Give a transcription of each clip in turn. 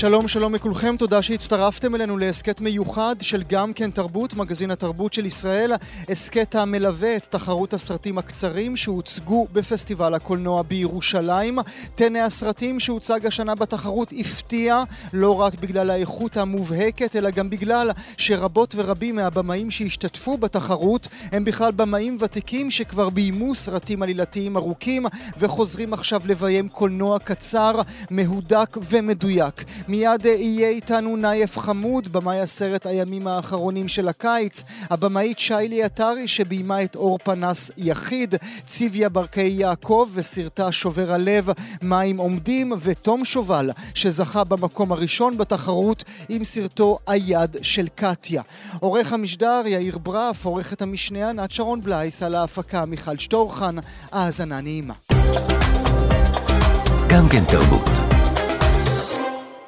שלום שלום לכולכם, תודה שהצטרפתם אלינו להסכת מיוחד של גם כן תרבות, מגזין התרבות של ישראל, הסכת המלווה את תחרות הסרטים הקצרים שהוצגו בפסטיבל הקולנוע בירושלים. תנא הסרטים שהוצג השנה בתחרות הפתיע לא רק בגלל האיכות המובהקת, אלא גם בגלל שרבות ורבים מהבמאים שהשתתפו בתחרות הם בכלל במאים ותיקים שכבר ביימו סרטים עלילתיים ארוכים וחוזרים עכשיו לביים קולנוע קצר, מהודק ומדויק. מיד יהיה איתנו נייף חמוד, במאי הסרט הימים האחרונים של הקיץ, הבמאית שיילי עטרי שביימה את אור פנס יחיד, ציוויה ברקאי יעקב וסרטה שובר הלב מים עומדים, ותום שובל שזכה במקום הראשון בתחרות עם סרטו היד של קטיה. עורך המשדר יאיר ברף, עורכת המשנה ענת שרון בלייס, על ההפקה מיכל שטורחן, האזנה נעימה. גם כן תרבות.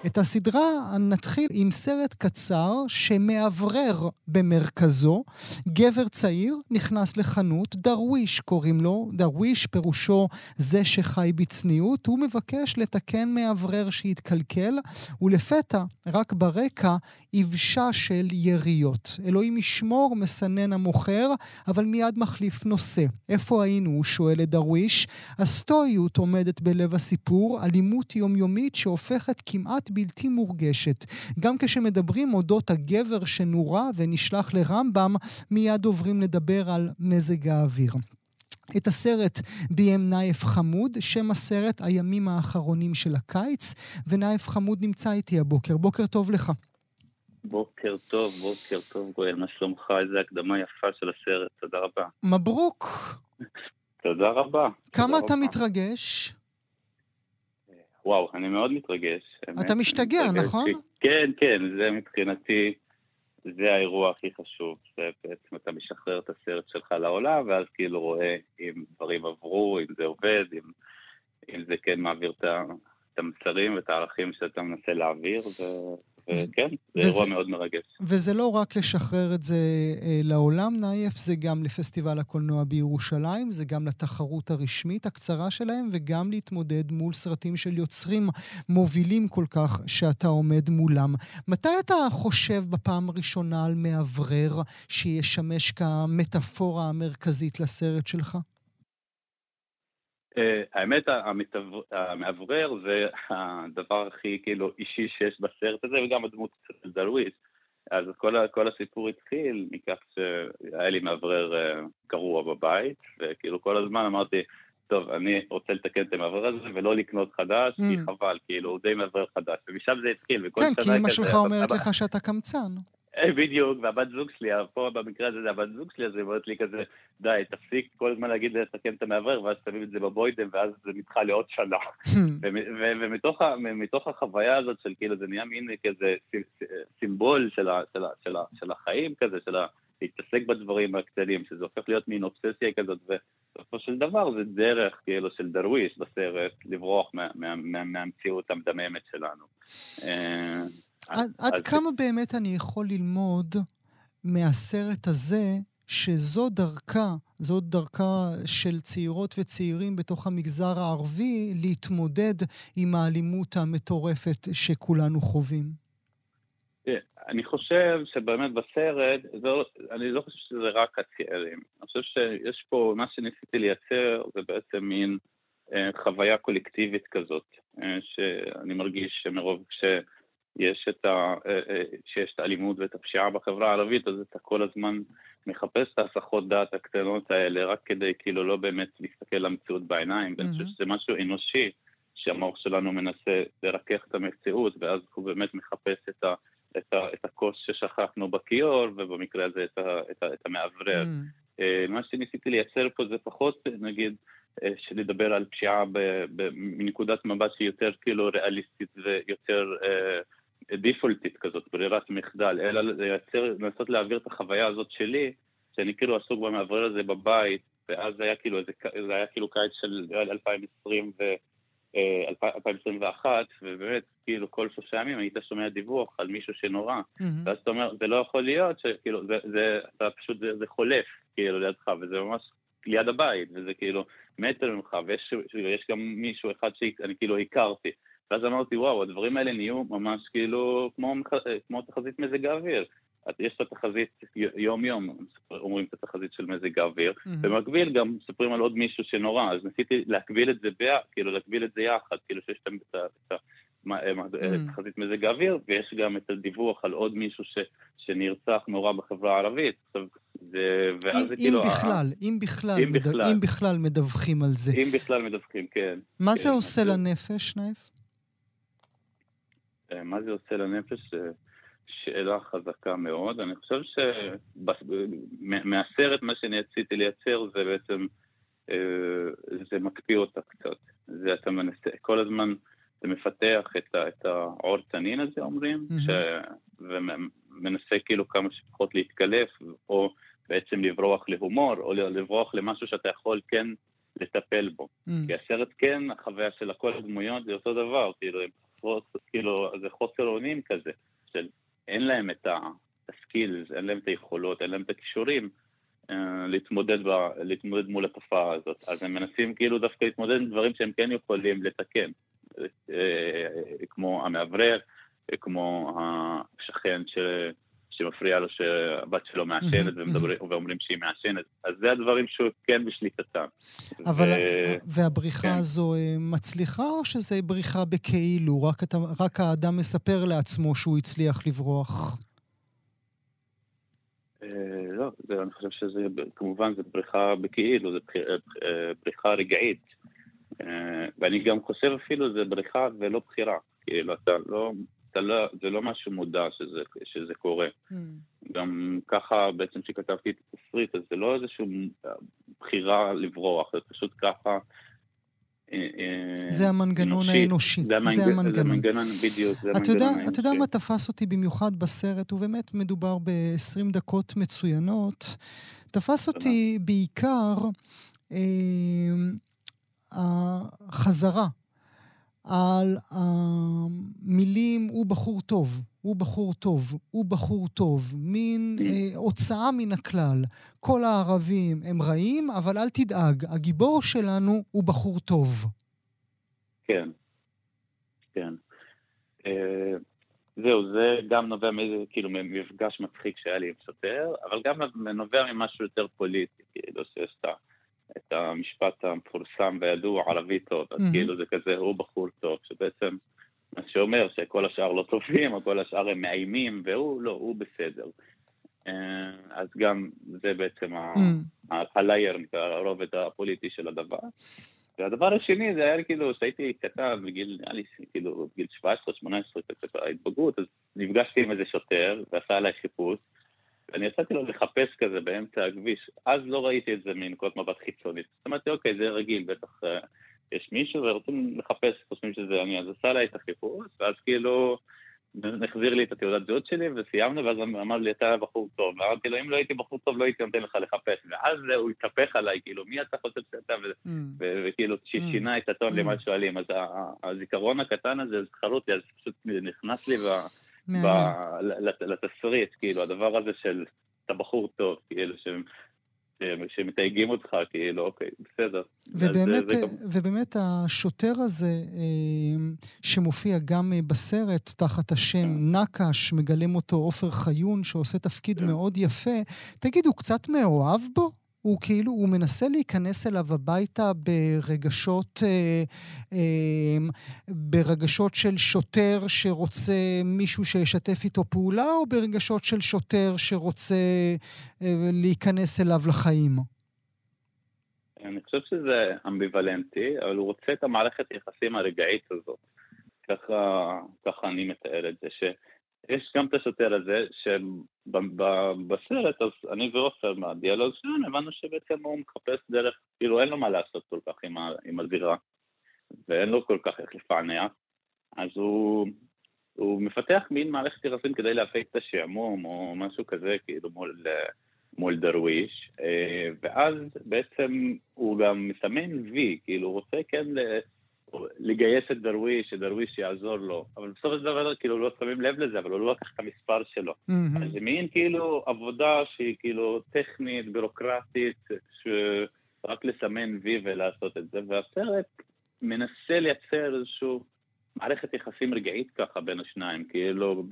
את הסדרה נתחיל עם סרט קצר שמאוורר במרכזו. גבר צעיר נכנס לחנות, דרוויש קוראים לו, דרוויש פירושו זה שחי בצניעות, הוא מבקש לתקן מאוורר שהתקלקל, ולפתע, רק ברקע, יבשה של יריות. אלוהים ישמור, מסנן המוכר, אבל מיד מחליף נושא. איפה היינו? הוא שואל את דרוויש. הסטואיות עומדת בלב הסיפור, אלימות יומיומית שהופכת כמעט בלתי מורגשת. גם כשמדברים אודות הגבר שנורה ונשלח לרמב"ם, מיד עוברים לדבר על מזג האוויר. את הסרט ביים נייף חמוד, שם הסרט הימים האחרונים של הקיץ, ונייף חמוד נמצא איתי הבוקר. בוקר טוב לך. בוקר טוב, בוקר טוב גואל, מה שלומך? איזה הקדמה יפה של הסרט, תודה רבה. מברוק. תודה רבה. כמה תודה אתה רבה. מתרגש? וואו, אני מאוד מתרגש. אתה משתגע. נכון? כן, כן, זה מבחינתי, זה האירוע הכי חשוב. זה בעצם אתה משחרר את הסרט שלך לעולם, ואז כאילו רואה אם דברים עברו, אם זה עובד, אם, אם זה כן מעביר את המסרים ואת הערכים שאתה מנסה להעביר, ו- וכן, זה וזה- אירוע מאוד מרגש. וזה לא רק לשחרר את זה אה, לעולם, נייף, זה גם לפסטיבל הקולנוע בירושלים, זה גם לתחרות הרשמית הקצרה שלהם, וגם להתמודד מול סרטים של יוצרים מובילים כל כך שאתה עומד מולם. מתי אתה חושב בפעם הראשונה על מאוורר שישמש כמטאפורה המרכזית לסרט שלך? אה, האמת, המאוורר זה הדבר הכי כאילו אישי שיש בסרט הזה, וגם הדמות של דרוויש. אז כל, כל הסיפור התחיל מכך שהיה לי מאוורר אה, גרוע בבית, וכאילו כל הזמן אמרתי, טוב, אני רוצה לתקן את המאוורר הזה ולא לקנות חדש, כי Mm. חבל, כאילו, הוא די מאוורר חדש. ומשם זה התחיל, וכל כן, כי שנה כזה, שלך אבל- אומרת אבל- לך שאתה קמצן. אה, בדיוק, והבת זוג שלי, פה במקרה הזה זה הבת זוג שלי, אז היא אומרת לי כזה, די, תפסיק כל הזמן להגיד לתקן את המאוורר, ואז תביא את זה בבוידם, ואז זה נדחה לעוד שנה. ומתוך החוויה הזאת של כאילו, זה נהיה מין כזה סימבול של החיים כזה, של להתעסק בדברים הקטנים, שזה הופך להיות מין אובססיה כזאת, ובסופו של דבר זה דרך כאילו של דרוויש בסרט, לברוח מה- מה- מה- מהמציאות המדממת שלנו. עד, עד כמה באמת אני יכול ללמוד מהסרט הזה שזו דרכה, זו דרכה של צעירות וצעירים בתוך המגזר הערבי להתמודד עם האלימות המטורפת שכולנו חווים? אני חושב שבאמת בסרט, זה לא, אני לא חושב שזה רק הצעירים. אני חושב שיש פה, מה שניסיתי לייצר זה בעצם מין אה, חוויה קולקטיבית כזאת, אה, שאני מרגיש שמרוב שיש את, ה, אה, אה, שיש את האלימות ואת הפשיעה בחברה הערבית, אז אתה כל הזמן מחפש את ההסחות דעת הקטנות האלה, רק כדי כאילו לא באמת להסתכל למציאות בעיניים, ואני חושב מהמם. שזה משהו אנושי. שהמוח שלנו מנסה לרכך את המציאות, ואז הוא באמת מחפש את, ה, את, ה, את הכוס ששכחנו בכיור, ובמקרה הזה את, ה, את, ה, את המאוורר. Mm. אה, מה שניסיתי לייצר פה זה פחות, נגיד, לדבר על פשיעה מנקודת מבט שהיא יותר כאילו ריאליסטית ויותר אה, דיפולטית כזאת, ברירת מחדל, אלא לייצר, לנסות להעביר את החוויה הזאת שלי, שאני כאילו עסוק במאוורר הזה בבית, ואז זה היה כאילו, איזה, זה היה כאילו קיץ של 2020 ו... אה, 2021, ובאמת, כאילו כל שלושה ימים היית שומע דיווח על מישהו שנורא, מהמם. ואז אתה אומר, זה לא יכול להיות, שכאילו, זה, זה, אתה פשוט, זה, זה חולף, כאילו, לידך, וזה ממש ליד הבית, וזה כאילו מטר ממך, ויש גם מישהו אחד שאני כאילו הכרתי. ואז אמרתי, וואו, הדברים האלה נהיו ממש כאילו כמו, כמו תחזית מזג האוויר. יש את התחזית יום-יום, אומרים את התחזית של מזג האוויר, mm-hmm. במקביל גם מספרים על עוד מישהו שנורא, אז ניסיתי להקביל את זה, ביה, כאילו להקביל את זה יחד, כאילו שיש את תחזית מזג האוויר, ויש גם את הדיווח על עוד מישהו ש, שנרצח נורא בחברה הערבית. עכשיו, זה, ואז זה כאילו... אם בכלל, אם בכלל, אם. בכלל. אם בכלל מדווחים על זה. אם בכלל מדווחים, כן. מה זה עושה לנפש, נייף? מה זה עושה לנפש? שאלה חזקה מאוד. אני חושב שמהסרט, מה שאני רציתי לייצר זה בעצם, אה, זה מקפיא אותה קצת. זה אתה מנסה, כל הזמן אתה מפתח את, את העור תנין הזה, אומרים, mm-hmm. ש, ומנסה כאילו כמה שפחות להתקלף, או בעצם לברוח להומור, או לברוח למשהו שאתה יכול כן לטפל בו. Mm. כי הסרט כן, החוויה של כל הדמויות זה אותו דבר, כאילו, כאילו זה חוסר אונים כזה, של אין להם את הסקילס, אין להם את היכולות, אין להם את הכישורים uh, להתמודד, להתמודד מול התופעה הזאת. אז הם מנסים כאילו דווקא להתמודד עם דברים שהם כן יכולים לתקן, uh, כמו המאוורר, כמו השכן ש... שמפריע לו שהבת שלו מעשנת ואומרים שהיא מעשנת. אז זה הדברים שהוא כן בשליטתם. אבל, ו... והבריחה כן. הזו אה, מצליחה או שזה בריחה בכאילו? רק, אתה, רק האדם מספר לעצמו שהוא הצליח לברוח? אה, לא, זה, אני חושב שזה, כמובן זה בריחה בכאילו, זה אה, בריחה רגעית. ואני גם חושב אפילו זה בריחה ולא בחירה. כאילו, אתה לא... לא, זה לא משהו מודע שזה, שזה קורה. Mm. גם ככה בעצם כשכתבתי את התסריט, אז זה לא איזושהי בחירה לברוח, זה פשוט ככה... אה, אה, זה המנגנון האנושי. זה, המנג... זה המנגנון. זה המנגנון, בדיוק, זה המנגנון יודע, האנושי. אתה יודע מה תפס אותי במיוחד בסרט, ובאמת מדובר ב-20 דקות מצוינות. תפס אותי בעיקר אה, החזרה על המילים הוא בחור טוב, הוא בחור טוב, הוא בחור טוב, מין אה, הוצאה מן הכלל. כל הערבים הם רעים, אבל אל תדאג, הגיבור שלנו הוא בחור טוב. כן, כן. אה, זהו, זה גם נובע מאיזה, כאילו, ממפגש מצחיק שהיה לי עם שוטר, אבל גם נובע ממשהו יותר פוליטי, כאילו, שיש את ה... את המשפט המפורסם והידוע, ערבי טוב, אז mm-hmm. כאילו זה כזה, הוא בחור טוב, שבעצם, מה שאומר שכל השאר לא טובים, או כל השאר הם מאיימים, והוא לא, הוא בסדר. אה, אז גם זה בעצם. הלייר, הרובד הפוליטי של הדבר. והדבר השני זה היה כאילו, כשהייתי קטן בגיל, נראה לי, כאילו, בגיל 17-18, קצת ההתבגרות, אז נפגשתי עם איזה שוטר, ועשה עליי חיפוש, אני יצאתי לו לחפש כזה באמצע הכביש, אז לא ראיתי את זה מנקודת מבט חיצונית. אז אמרתי, אוקיי, זה רגיל, בטח uh, יש מישהו ורוצים לחפש, חושבים שזה אני, אז עשה עליי את החיפוש, ואז כאילו החזיר לי את התעודת זהות שלי וסיימנו, ואז אמר לי, אתה בחור טוב. ואמרתי לו, אם לא הייתי בחור טוב, לא הייתי נותן לך לחפש. ואז הוא התהפך עליי, כאילו, מי אתה חושב שאתה? mm. וכאילו, mm. שינה את הטון למה mm. שואלים. אז הזיכרון הקטן הזה זכר אותי, אז פשוט נכנס לי, לתסריט, כאילו, הדבר הזה של אתה בחור טוב, כאילו, שמתייגים אותך, כאילו, אוקיי, בסדר. ובאמת, זה, זה גם... ובאמת השוטר הזה, אה, שמופיע גם אה, בסרט תחת השם כן. נקש, מגלם אותו עופר חיון, שעושה תפקיד כן. מאוד יפה, תגיד, הוא קצת מאוהב בו? הוא כאילו, הוא מנסה להיכנס אליו הביתה ברגשות, אה, אה, ברגשות של שוטר שרוצה מישהו שישתף איתו פעולה, או ברגשות של שוטר שרוצה אה, להיכנס אליו לחיים? אני חושב שזה אמביוולנטי, אבל הוא רוצה את המערכת היחסים הרגעית הזאת. ככה, ככה אני מתאר את זה. יש גם את השוטר הזה, שבסרט, אז אני ועופר מהדיאלוג שלנו, הבנו שבעצם הוא מחפש דרך, כאילו אין לו מה לעשות כל כך עם, עם הזירה, ואין לו כל כך איך לפענח, אז הוא, הוא מפתח מין מערכת יחסים כדי להפיק את השעמום, או משהו כזה, כאילו מול, מול דרוויש, אה, ואז בעצם הוא גם מסמן וי, כאילו הוא רוצה כן לגייס את דרוויש, שדרוויש יעזור לו. אבל בסופו של דבר, כאילו, לא שמים לב לזה, אבל הוא לא לקח את המספר שלו. Mm-hmm. אז זה מין כאילו עבודה שהיא כאילו טכנית, בירוקרטית, ש... רק לסמן וי ולעשות את זה, והסרט מנסה לייצר איזשהו מערכת יחסים רגעית ככה בין השניים, כאילו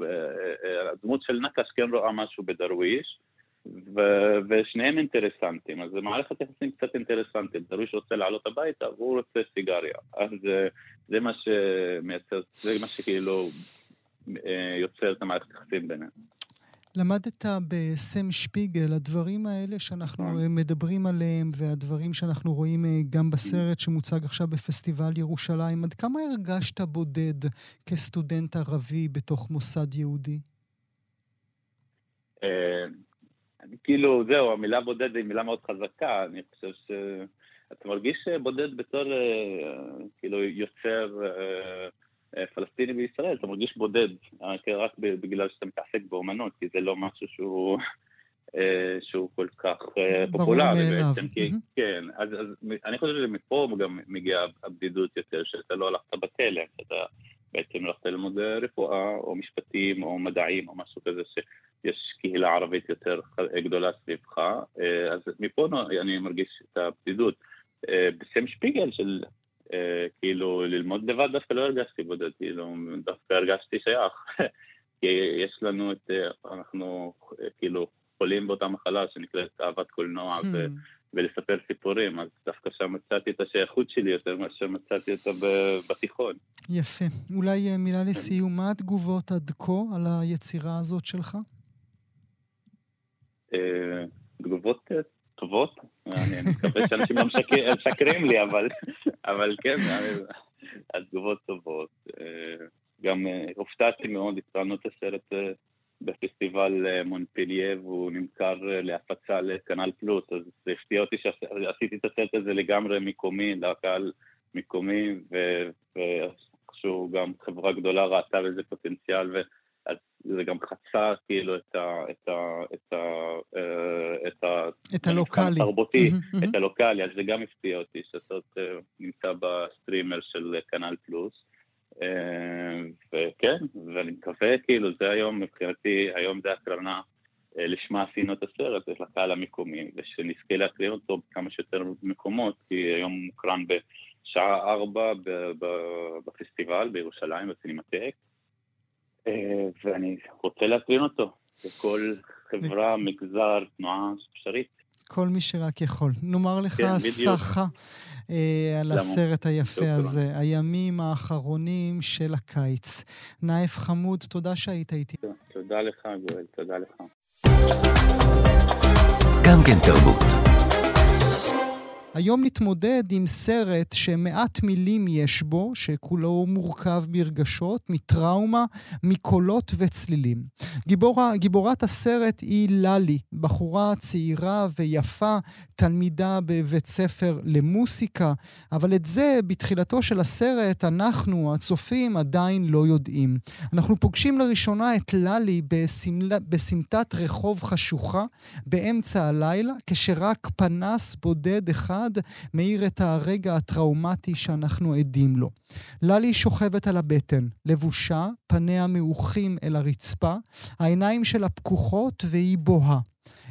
הדמות של נקש כן רואה משהו בדרוויש, ו- ושניהם אינטרסנטים, אז זה מערכת יחסים קצת אינטרסנטית, דרוויש רוצה לעלות הביתה והוא רוצה סיגריה, אז זה, זה מה שמייצר, זה מה שכאילו אה, יוצר את המערכת יחסים ביניהם. למדת בסם שפיגל, הדברים האלה שאנחנו נכון. אה, מדברים עליהם והדברים שאנחנו רואים אה, גם בסרט שמוצג עכשיו בפסטיבל ירושלים, עד כמה הרגשת בודד כסטודנט ערבי בתוך מוסד יהודי? כאילו, זהו, המילה בודד היא מילה מאוד חזקה, אני חושב ש... אתה מרגיש בודד בתור, כאילו, יוצר פלסטיני בישראל, אתה מרגיש בודד, רק בגלל שאתה מתעסק באומנות, כי זה לא משהו שהוא... שהוא כל כך פופולרי בעצם, כי, כן, אז, אז אני חושב שמפה גם מגיעה הבדידות יותר, שאתה לא הלכת בתלם, שאתה בעצם הלכת ללמוד רפואה, או משפטים, או מדעים, או משהו כזה, שיש קהילה ערבית יותר גדולה סביבך, אה, אז מפה אני מרגיש את הבדידות. אה, בסם שפיגל של אה, כאילו ללמוד לבד דווקא לא הרגשתי בודד, כאילו דווקא הרגשתי שייך. כי יש לנו את, אנחנו כאילו חולים באותה מחלה שנקראת אהבת קולנוע hmm. ולספר סיפורים, אז דווקא שם מצאתי את השייכות שלי יותר מאשר מצאתי אותה בתיכון. יפה. אולי מילה לסיום, מה התגובות עד כה על היצירה הזאת שלך? אה, תגובות אה, טובות, אני מקווה שאנשים לא משקרים לי, אבל כן, התגובות טובות. אה, גם הופתעתי מאוד, התחלנו את הסרט בפסטיבל מונפליה והוא נמכר להפצה לכנל פלוס, אז זה הפתיע אותי שעשיתי את הסרט הזה לגמרי מקומי, לקהל מקומי, ואיכשהו גם חברה גדולה ראתה בזה פוטנציאל, אז זה גם חצה כאילו את ה... את ה... את ה... אה, את ה... את הלוקאלי. התרבותי, את הלוקאלי, אז זה גם הפתיע אותי, שאתה נמצא ב streamer של Canal Plus. אה, וכן, ואני מקווה, כאילו, זה היום, מבחינתי, היום זה הקרנה אה, לשמה עשינו את הסרט, זה לקהל המקומי, ושנזכה להקרין אותו בכמה שיותר מקומות, כי היום הוא מוקרן בשעה ארבע בפסטיבל בירושלים, בסינמטק. אה, ואני רוצה להקרין אותו לכל חברה, מגזר, תנועה אפשרית. כל מי שרק יכול. נאמר לך כן, סחה אה, על הסרט היפה. הזה, הימים האחרונים של הקיץ. נאיף חמוד, תודה שהיית איתי. תודה לך, גואל, תודה לך. גם כן תרבות. היום נתמודד עם סרט שמעט מילים יש בו, שכולו מורכב מרגשות, מטראומה, מקולות וצלילים. גיבורה, גיבורת הסרט היא ללי, בחורה צעירה ויפה, תלמידה בבית ספר למוסיקה, אבל את זה בתחילתו של הסרט אנחנו, הצופים, עדיין לא יודעים. אנחנו פוגשים לראשונה את ללי בסמטת רחוב חשוכה באמצע הלילה, כשרק פנס בודד אחד אחד מאיר את הרגע הטראומטי שאנחנו עדים לו. ללי שוכבת על הבטן, לבושה, פניה מעוכים אל הרצפה, העיניים שלה פקוחות והיא בוהה.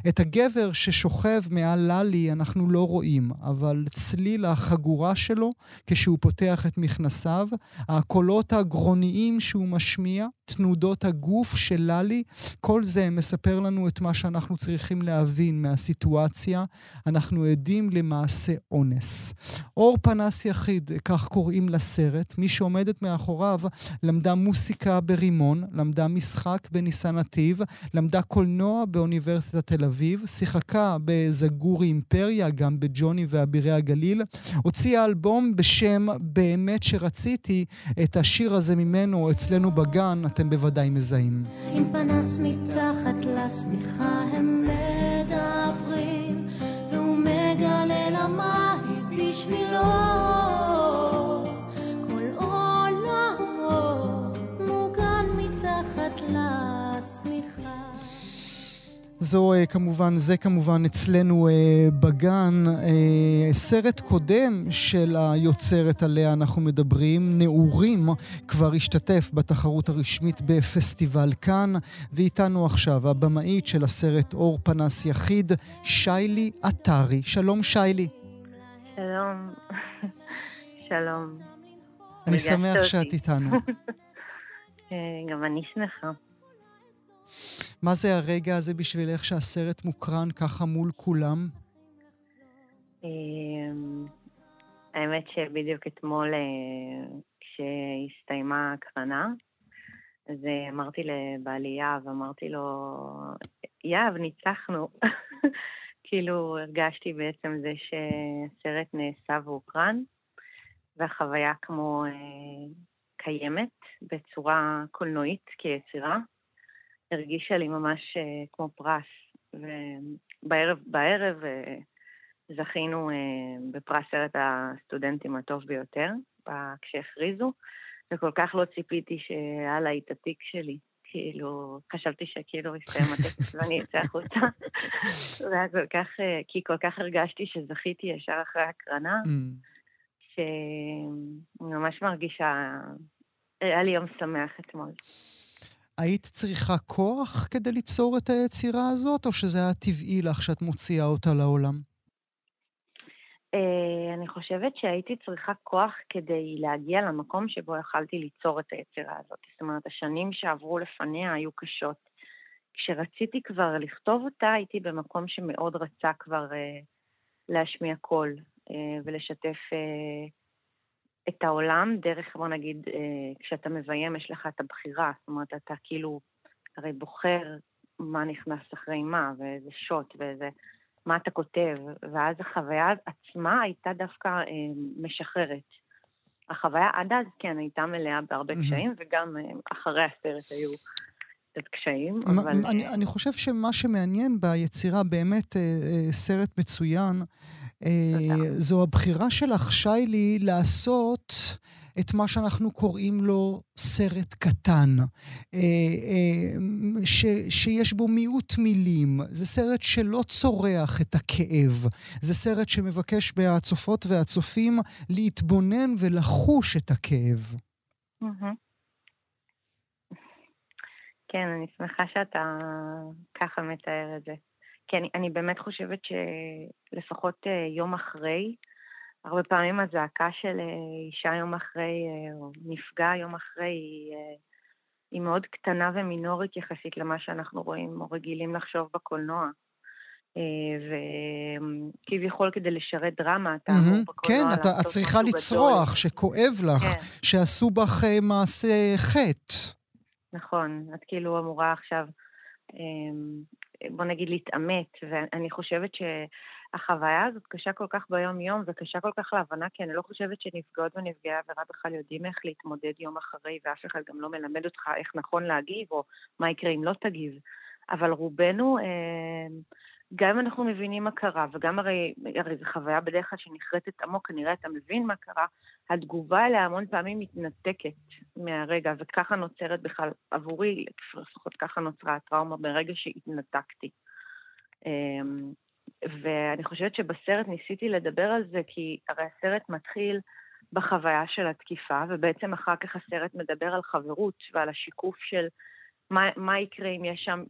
את הגבר ששוכב מעל ללי אנחנו לא רואים, אבל צליל החגורה שלו, כשהוא פותח את מכנסיו, הקולות הגרוניים שהוא משמיע, תנודות הגוף של ללי, כל זה מספר לנו את מה שאנחנו צריכים להבין מהסיטואציה. אנחנו עדים למעשה אונס. אור פנס יחיד, כך קוראים לסרט. מי שעומדת מאחוריו למדה מוסיקה ברימון, למדה משחק בניסן נתיב, למדה קולנוע באוניברסיטת תל אביב, שיחקה בזגורי אימפריה, גם בג'וני ואבירי הגליל, הוציאה אלבום בשם באמת שרציתי, את השיר הזה ממנו אצלנו בגן, אתם בוודאי מזהים. עם פנס מתחת לשמיכה הם מדברים, והוא מגלה למה היא בשבילו זו אה, כמובן, זה כמובן אצלנו אה, בגן. אה, סרט קודם של היוצרת עליה אנחנו מדברים, נעורים, כבר השתתף בתחרות הרשמית בפסטיבל כאן, ואיתנו עכשיו הבמאית של הסרט אור פנס יחיד, שיילי עטרי. שלום שיילי. שלום. שלום. אני שמח שאת איתנו. גם אני שמחה. מה זה הרגע הזה בשבילך שהסרט מוקרן ככה מול כולם? אמ, האמת שבדיוק אתמול, אה, כשהסתיימה הקרנה, אז אה, אמרתי לבעלי יהב, אמרתי לו, יהב, ניצחנו. כאילו הרגשתי בעצם זה שהסרט נעשה והוקרן, והחוויה כמו אה, קיימת בצורה קולנועית כיצירה, הרגישה לי ממש אה, כמו פרס. ובערב בערב, אה, זכינו אה, בפרס סרט הסטודנטים הטוב ביותר, כשהכריזו, וכל כך לא ציפיתי שהיה לה את התיק שלי. כאילו, חשבתי שכאילו יסתיים הטקס ואני אצא החוצה. זה היה כל כך, כי כל כך הרגשתי שזכיתי ישר אחרי הקרנה, mm. שאני ממש מרגישה, היה לי יום שמח אתמול. היית צריכה כוח כדי ליצור את היצירה הזאת, או שזה היה טבעי לך שאת מוציאה אותה לעולם? Uh, אני חושבת שהייתי צריכה כוח כדי להגיע למקום שבו יכלתי ליצור את היצירה הזאת. זאת אומרת, השנים שעברו לפניה היו קשות. כשרציתי כבר לכתוב אותה, הייתי במקום שמאוד רצה כבר uh, להשמיע קול uh, ולשתף uh, את העולם דרך, בוא נגיד, uh, כשאתה מביים יש לך את הבחירה. זאת אומרת, אתה כאילו הרי בוחר מה נכנס אחרי מה, ואיזה שוט ואיזה... מה אתה כותב, ואז החוויה עצמה הייתה דווקא אה, משחררת. החוויה עד אז, כן, הייתה מלאה בהרבה mm-hmm. קשיים, וגם אה, אחרי הסרט היו קצת קשיים, אבל... אני, אני חושב שמה שמעניין ביצירה, באמת אה, אה, סרט מצוין, אה, זו הבחירה שלך, שיילי, לעשות... את מה שאנחנו קוראים לו סרט קטן, אה, אה, ש, שיש בו מיעוט מילים. זה סרט שלא צורח את הכאב. זה סרט שמבקש מהצופות והצופים להתבונן ולחוש את הכאב. כן, אני שמחה שאתה ככה מתאר את זה. כי אני, אני באמת חושבת שלפחות אה, יום אחרי, הרבה פעמים הזעקה של אה, אישה יום אחרי, אה, או נפגע יום אחרי, היא, היא מאוד קטנה ומינורית יחסית למה שאנחנו רואים או רגילים לחשוב בקולנוע. וכביכול כדי לשרת דרמה, אתה אמור בקולנוע כן, את צריכה לצרוח, שכואב לך, כן. שעשו בך מעשה חטא. נכון, את כאילו אמורה עכשיו, בוא נגיד, להתעמת, ואני חושבת ש... החוויה הזאת קשה כל כך ביום-יום וקשה כל כך להבנה, כי אני לא חושבת שנפגעות ונפגעי עבירה בכלל יודעים איך להתמודד יום אחרי, ואף אחד גם לא מלמד אותך איך נכון להגיב, או מה יקרה אם לא תגיב. אבל רובנו, אה, גם אם אנחנו מבינים מה קרה, וגם הרי, הרי זו חוויה בדרך כלל שנחרטת עמוק, כנראה אתה מבין מה קרה, התגובה אליה המון פעמים מתנתקת מהרגע, וככה נוצרת בכלל, עבורי, לפחות ככה נוצרה הטראומה ברגע שהתנתקתי. אה, ואני חושבת שבסרט ניסיתי לדבר על זה, כי הרי הסרט מתחיל בחוויה של התקיפה, ובעצם אחר כך הסרט מדבר על חברות ועל השיקוף של מה, מה יקרה אם יש שם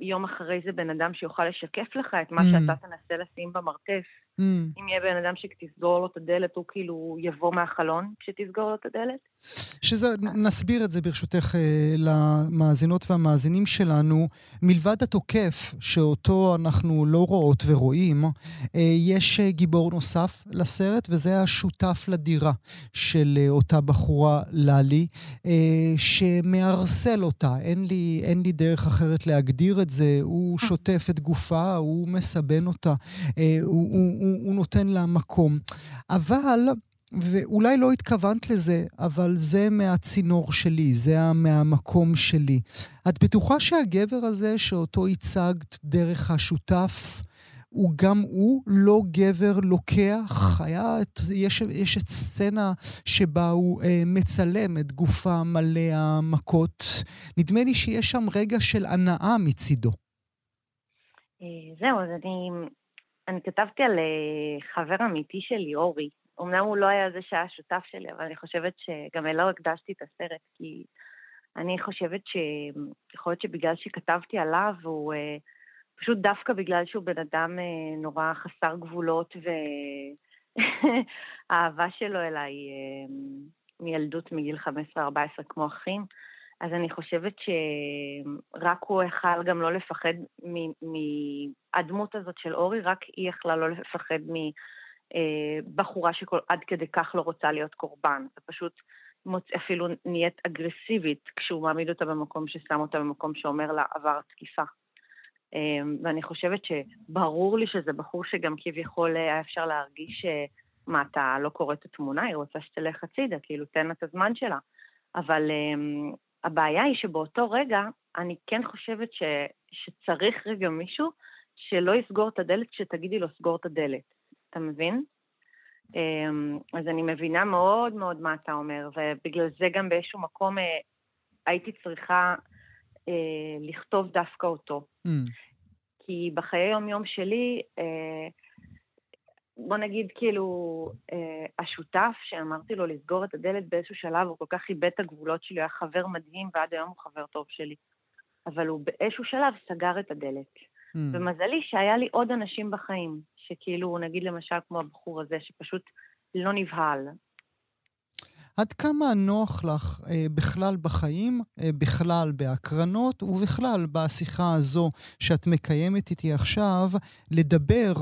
יום אחרי זה בן אדם שיוכל לשקף לך את מה mm. שאתה תנסה לשים במרתף. Mm. אם יהיה בן אדם שתסגור לו את הדלת, הוא כאילו יבוא מהחלון כשתסגור לו את הדלת. שזה, נסביר את זה ברשותך אה, למאזינות והמאזינים שלנו. מלבד התוקף, שאותו אנחנו לא רואות ורואים, אה, יש אה, גיבור נוסף לסרט, וזה השותף לדירה של אותה בחורה, ללי, שמערסל אותה. אין לי, אין לי דרך אחרת להגדיר את זה. הוא שוטף את גופה, הוא מסבן אותה, הוא, הוא, הוא, הוא נותן לה מקום. אבל... ואולי לא התכוונת לזה, אבל זה מהצינור שלי, זה מהמקום שלי. את בטוחה שהגבר הזה שאותו הצגת דרך השותף, הוא גם הוא לא גבר לוקח? היה, יש, יש את סצנה שבה הוא אה, מצלם את גופה מלא המכות. נדמה לי שיש שם רגע של הנאה מצידו. אה, זהו, אז אני, אני כתבתי על אה, חבר אמיתי שלי, אורי, אמנם הוא לא היה זה שהיה שותף שלי, אבל אני חושבת שגם אלא הקדשתי את הסרט, כי אני חושבת שיכול להיות שבגלל שכתבתי עליו, הוא אה, פשוט דווקא בגלל שהוא בן אדם אה, נורא חסר גבולות האהבה שלו אליי אה, מילדות מגיל 15-14 כמו אחים, אז אני חושבת שרק הוא יכל גם לא לפחד מהדמות הזאת של אורי, רק היא יכלה לא לפחד מבחורה שעד כדי כך לא רוצה להיות קורבן. ופשוט מוצ... אפילו נהיית אגרסיבית כשהוא מעמיד אותה במקום ששם אותה במקום שאומר לה עבר תקיפה. אמ, ואני חושבת שברור לי שזה בחור שגם כביכול היה אפשר להרגיש מה, אתה לא קורא את התמונה, היא רוצה שתלך הצידה, כאילו, תן לה את הזמן שלה. אבל הבעיה היא שבאותו רגע, אני כן חושבת ש, שצריך רגע מישהו שלא יסגור את הדלת כשתגידי לו סגור את הדלת. אתה מבין? Um, אז אני מבינה מאוד מאוד מה אתה אומר, ובגלל זה גם באיזשהו מקום uh, הייתי צריכה uh, לכתוב דווקא אותו. Mm. כי בחיי יום-יום שלי, uh, בוא נגיד כאילו, אה, השותף שאמרתי לו לסגור את הדלת באיזשהו שלב, הוא כל כך איבד את הגבולות שלי, הוא היה חבר מדהים ועד היום הוא חבר טוב שלי. אבל הוא באיזשהו שלב סגר את הדלת. Mm. ומזלי שהיה לי עוד אנשים בחיים, שכאילו, נגיד למשל כמו הבחור הזה, שפשוט לא נבהל, עד כמה נוח לך אה, בכלל בחיים, אה, בכלל בהקרנות ובכלל בשיחה הזו שאת מקיימת איתי עכשיו, לדבר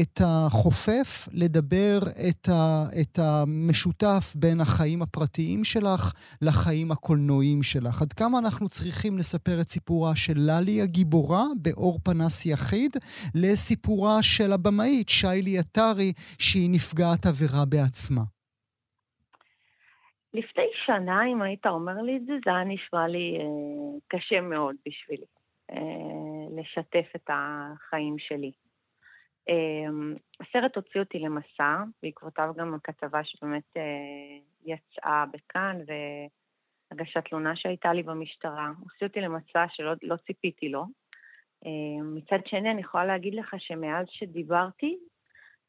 את החופף, לדבר את, ה, את המשותף בין החיים הפרטיים שלך לחיים הקולנועיים שלך. עד כמה אנחנו צריכים לספר את סיפורה של ללי הגיבורה באור פנס יחיד, לסיפורה של הבמאית שיילי עטרי, שהיא נפגעת עבירה בעצמה. לפני שנה, אם היית אומר לי את זה, זה היה נשמע לי אה, קשה מאוד בשבילי, אה, לשתף את החיים שלי. אה, הסרט הוציא אותי למסע, בעקבותיו גם הכתבה שבאמת אה, יצאה בכאן, והגשת תלונה שהייתה לי במשטרה. הוציא אותי למסע שלא לא ציפיתי לו. אה, מצד שני, אני יכולה להגיד לך שמאז שדיברתי,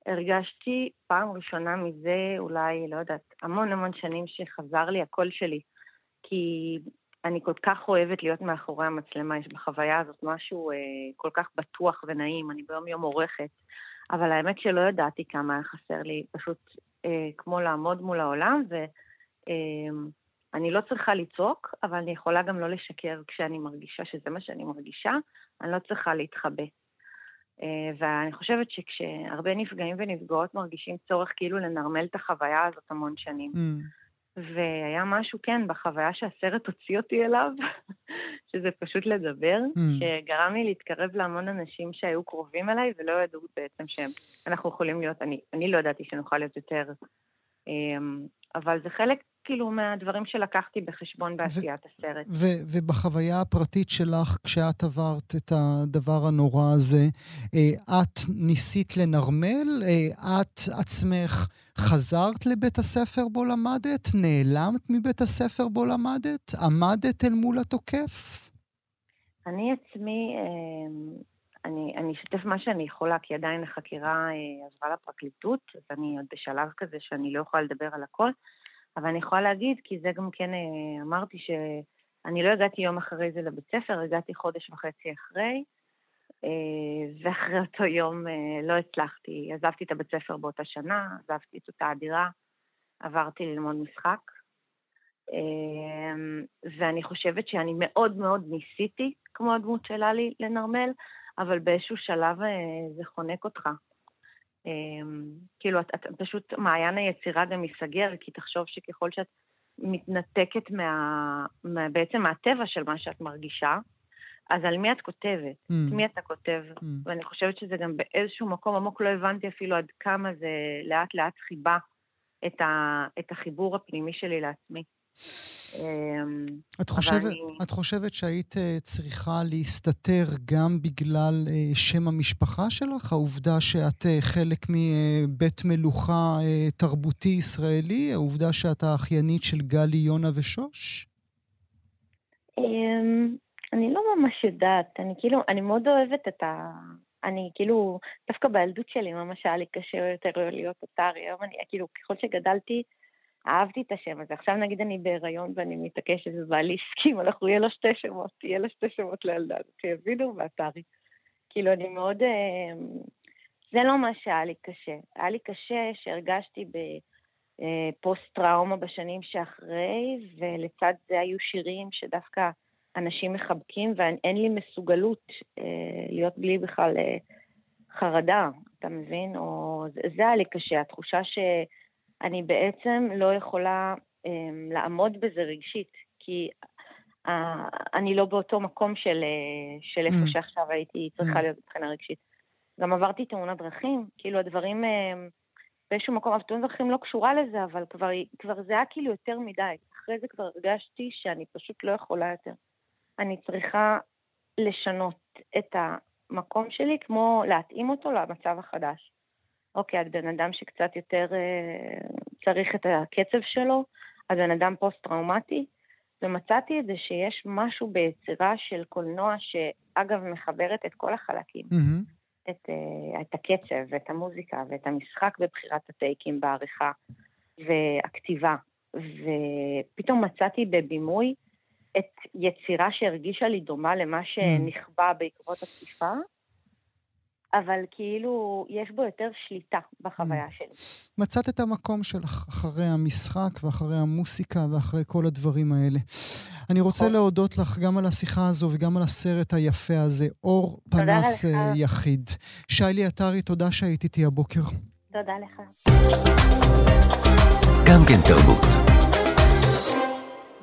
הרגשתי פעם ראשונה מזה אולי, לא יודעת, המון המון שנים שחזר לי הקול שלי. כי אני כל כך אוהבת להיות מאחורי המצלמה, יש בחוויה הזאת משהו אה, כל כך בטוח ונעים, אני ביום יום עורכת, אבל האמת שלא ידעתי כמה היה חסר לי, פשוט אה, כמו לעמוד מול העולם, ואני אה, לא צריכה לצעוק, אבל אני יכולה גם לא לשקר כשאני מרגישה שזה מה שאני מרגישה, אני לא צריכה להתחבא. אה, ואני חושבת שכשהרבה נפגעים ונפגעות מרגישים צורך כאילו לנרמל את החוויה הזאת המון שנים. Mm. והיה משהו, כן, בחוויה שהסרט הוציא אותי אליו, שזה פשוט לדבר, mm. שגרם לי להתקרב להמון אנשים שהיו קרובים אליי ולא ידעו בעצם שאנחנו יכולים להיות, אני, אני לא ידעתי שנוכל להיות יותר, אמ, אבל זה חלק כאילו מהדברים שלקחתי בחשבון בעשיית הסרט. ובחוויה הפרטית שלך, כשאת עברת את הדבר הנורא הזה, אה, את ניסית לנרמל? אה, את עצמך חזרת לבית הספר בו למדת? נעלמת מבית הספר בו למדת? עמדת אל מול התוקף? אני עצמי, אה, אני, אני אשתף מה שאני יכולה, כי עדיין החקירה עברה לפרקליטות, אז אני עוד בשלב כזה שאני לא יכולה לדבר על הכל. אבל אני יכולה להגיד, כי זה גם כן אה, אמרתי שאני לא הגעתי יום אחרי זה לבית ספר, הגעתי חודש וחצי אחרי, אה, ואחרי אותו יום אה, לא הצלחתי, עזבתי את הבית ספר באותה שנה, עזבתי את אותה הדירה, עברתי ללמוד משחק, ואני חושבת שאני מאוד מאוד ניסיתי, כמו הדמות שלה לי, לנרמל, אבל באיזשהו שלב זה חונק אותך. אמ, כאילו, את, את פשוט, מעיין היצירה גם ייסגר, כי תחשוב שככל שאת מתנתקת מה, מה, בעצם מהטבע של מה שאת מרגישה, אז על מי את כותבת? Mm. את מי אתה כותב? Mm. ואני חושבת שזה גם באיזשהו מקום עמוק לא הבנתי אפילו עד כמה זה לאט לאט חיבה את, ה, את החיבור הפנימי שלי לעצמי. אמ, את חושבת, אני... את חושבת שהיית אה, צריכה להסתתר גם בגלל אה, שם המשפחה שלך? העובדה שאת אה, חלק מבית מלוכה תרבותי ישראלי? העובדה שאת האחיינית של גלי, יונה ושוש? אמ, אני לא ממש יודעת. אני כאילו, אני מאוד אוהבת את ה... אני כאילו, דווקא בילדות שלי ממש היה לי קשה יותר להיות אתר. היום אני, כאילו, ככל שגדלתי, אהבתי את השם הזה. עכשיו נגיד אני בהיריון ואני מתעקשת ובעלי הסכים, אנחנו יהיה לו שתי שמות, יהיה לו שתי שמות לילדה שיבינו ואתרי. כאילו, אני מאוד... אה, זה לא מה שהיה לי קשה. היה לי קשה שהרגשתי בפוסט-טראומה בשנים שאחרי, ולצד זה היו שירים שדווקא אנשים מחבקים, ואין לי מסוגלות אה, להיות בלי בכלל אה, חרדה, אתה מבין? או... זה היה לי קשה, התחושה שאני בעצם לא יכולה אה, לעמוד בזה רגשית, כי אה, אני לא באותו מקום של, אה, של איפה mm. שעכשיו הייתי צריכה mm. להיות מבחינה רגשית. גם עברתי תאונת דרכים, כאילו הדברים אה, באיזשהו מקום, תאונת דרכים לא קשורה לזה, אבל כבר, כבר זה היה כאילו יותר מדי. אחרי זה כבר הרגשתי שאני פשוט לא יכולה יותר. אני צריכה לשנות את המקום שלי, כמו להתאים אותו למצב החדש. אוקיי, את בן אדם שקצת יותר אה, צריך את הקצב שלו, את בן אדם פוסט-טראומטי, ומצאתי את זה שיש משהו ביצירה של קולנוע, שאגב מחברת את כל החלקים. Mm-hmm. את, uh, את הקצב ואת המוזיקה ואת המשחק בבחירת הטייקים בעריכה והכתיבה. ופתאום מצאתי בבימוי את יצירה שהרגישה לי דומה למה שנכבה בעקבות התקיפה, אבל כאילו יש בו יותר שליטה בחוויה שלי. מצאת את המקום שלך אחרי המשחק ואחרי המוסיקה ואחרי כל הדברים האלה. אני רוצה נכון. להודות לך גם על השיחה הזו וגם על הסרט היפה הזה, אור פנס אה, יחיד. שיילי עטרי, תודה שהיית איתי הבוקר. תודה לך. גם כן תרבות.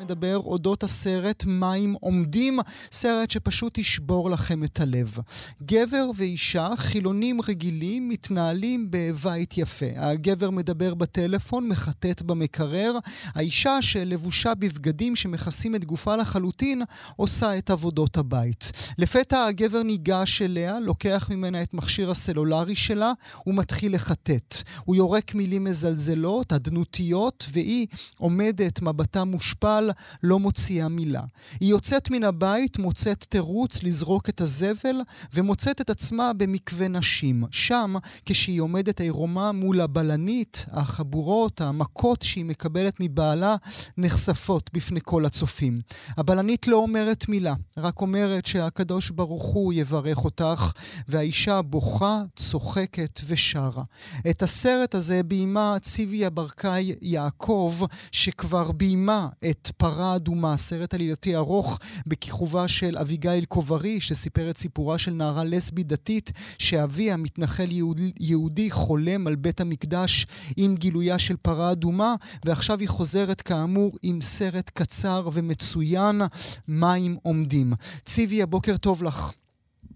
נדבר אודות הסרט מים עומדים, סרט שפשוט ישבור לכם את הלב. גבר ואישה, חילונים רגילים, מתנהלים בבית יפה. הגבר מדבר בטלפון, מחטט במקרר. האישה, שלבושה בבגדים שמכסים את גופה לחלוטין, עושה את עבודות הבית. לפתע הגבר ניגש אליה, לוקח ממנה את מכשיר הסלולרי שלה ומתחיל לחטט. הוא יורק מילים מזלזלות, אדנותיות, והיא עומדת, מבטה מושפל, לא מוציאה מילה. היא יוצאת מן הבית, מוצאת תירוץ לזרוק את הזבל, ומוצאת את עצמה במקווה נשים. שם, כשהיא עומדת עירומה מול הבלנית, החבורות, המכות שהיא מקבלת מבעלה, נחשפות בפני כל הצופים. הבלנית לא אומרת מילה, רק אומרת שהקדוש ברוך הוא יברך אותך, והאישה בוכה, צוחקת ושרה. את הסרט הזה ביימה ציוויה ברקאי יעקב, שכבר ביימה את פרה אדומה, סרט עלילתי ארוך בכיכובה של אביגיל קוברי, שסיפר את סיפורה של נערה לסבית דתית, שאביה, מתנחל יהודי, יהודי, חולם על בית המקדש עם גילויה של פרה אדומה, ועכשיו היא חוזרת כאמור עם סרט קצר ומצוין, מים עומדים. ציבי, הבוקר טוב לך.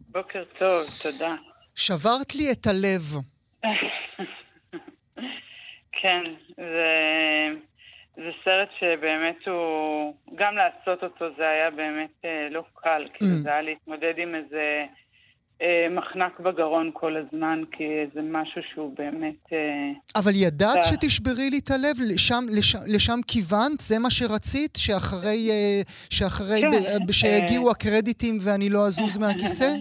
בוקר טוב, תודה. שברת לי את הלב. כן, זה... זה סרט שבאמת הוא, גם לעשות אותו זה היה באמת אה, לא קל, mm. כי זה היה להתמודד עם איזה אה, מחנק בגרון כל הזמן, כי זה משהו שהוא באמת... אה, אבל ידעת זה... שתשברי לי את הלב? לשם, לשם, לשם כיוונת? זה מה שרצית? שאחרי, אה, שאחרי כן, ב, שיגיעו אה... הקרדיטים ואני לא אזוז מהכיסא?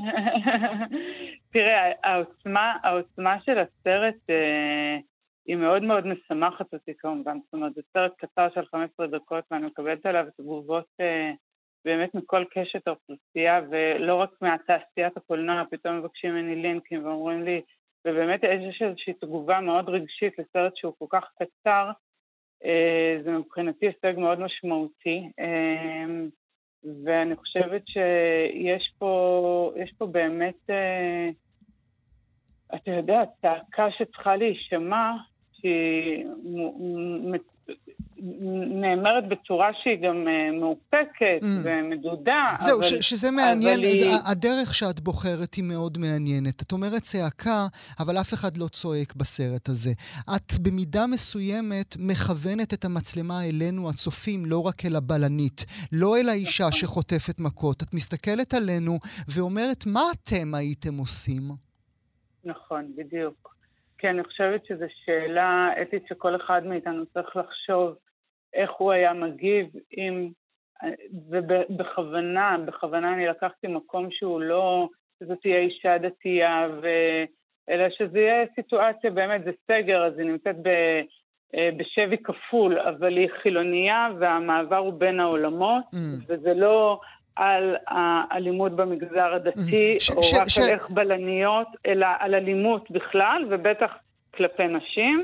תראה, העוצמה, העוצמה של הסרט... אה, היא מאוד מאוד משמחת אותי כמובן, זאת אומרת, זה סרט קצר של 15 דקות ואני מקבלת עליו תגובות אה, באמת מכל קשת האוכלוסייה ולא רק מהתעשיית הקולנוע, פתאום מבקשים ממני לינקים ואומרים לי, ובאמת יש איזושהי תגובה מאוד רגשית לסרט שהוא כל כך קצר, אה, זה מבחינתי הישג מאוד משמעותי. אה, ואני חושבת שיש פה, פה באמת, אה, אתה יודע, צעקה שצריכה להישמע נאמרת בצורה שהיא גם אה, מאופקת mm. ומדודה. זהו, אבל, שזה מעניין, אבל היא... הדרך שאת בוחרת היא מאוד מעניינת. את אומרת צעקה, אבל אף אחד לא צועק בסרט הזה. את במידה מסוימת מכוונת את המצלמה אלינו, הצופים, לא רק אל הבלנית, לא אל האישה נכון. שחוטפת מכות. את מסתכלת עלינו ואומרת, מה אתם הייתם עושים? נכון, בדיוק. כי אני חושבת שזו שאלה אתית שכל אחד מאיתנו צריך לחשוב איך הוא היה מגיב אם, ובכוונה, בכוונה אני לקחתי מקום שהוא לא, שזו תהיה אישה דתייה, ו... אלא שזה יהיה סיטואציה, באמת, זה סגר, אז היא נמצאת ב... אה, בשבי כפול, אבל היא חילונייה והמעבר הוא בין העולמות, mm. וזה לא על האלימות במגזר הדתי, ש- או ש- רק ש- על איך בלניות, אלא על אלימות בכלל, ובטח כלפי נשים.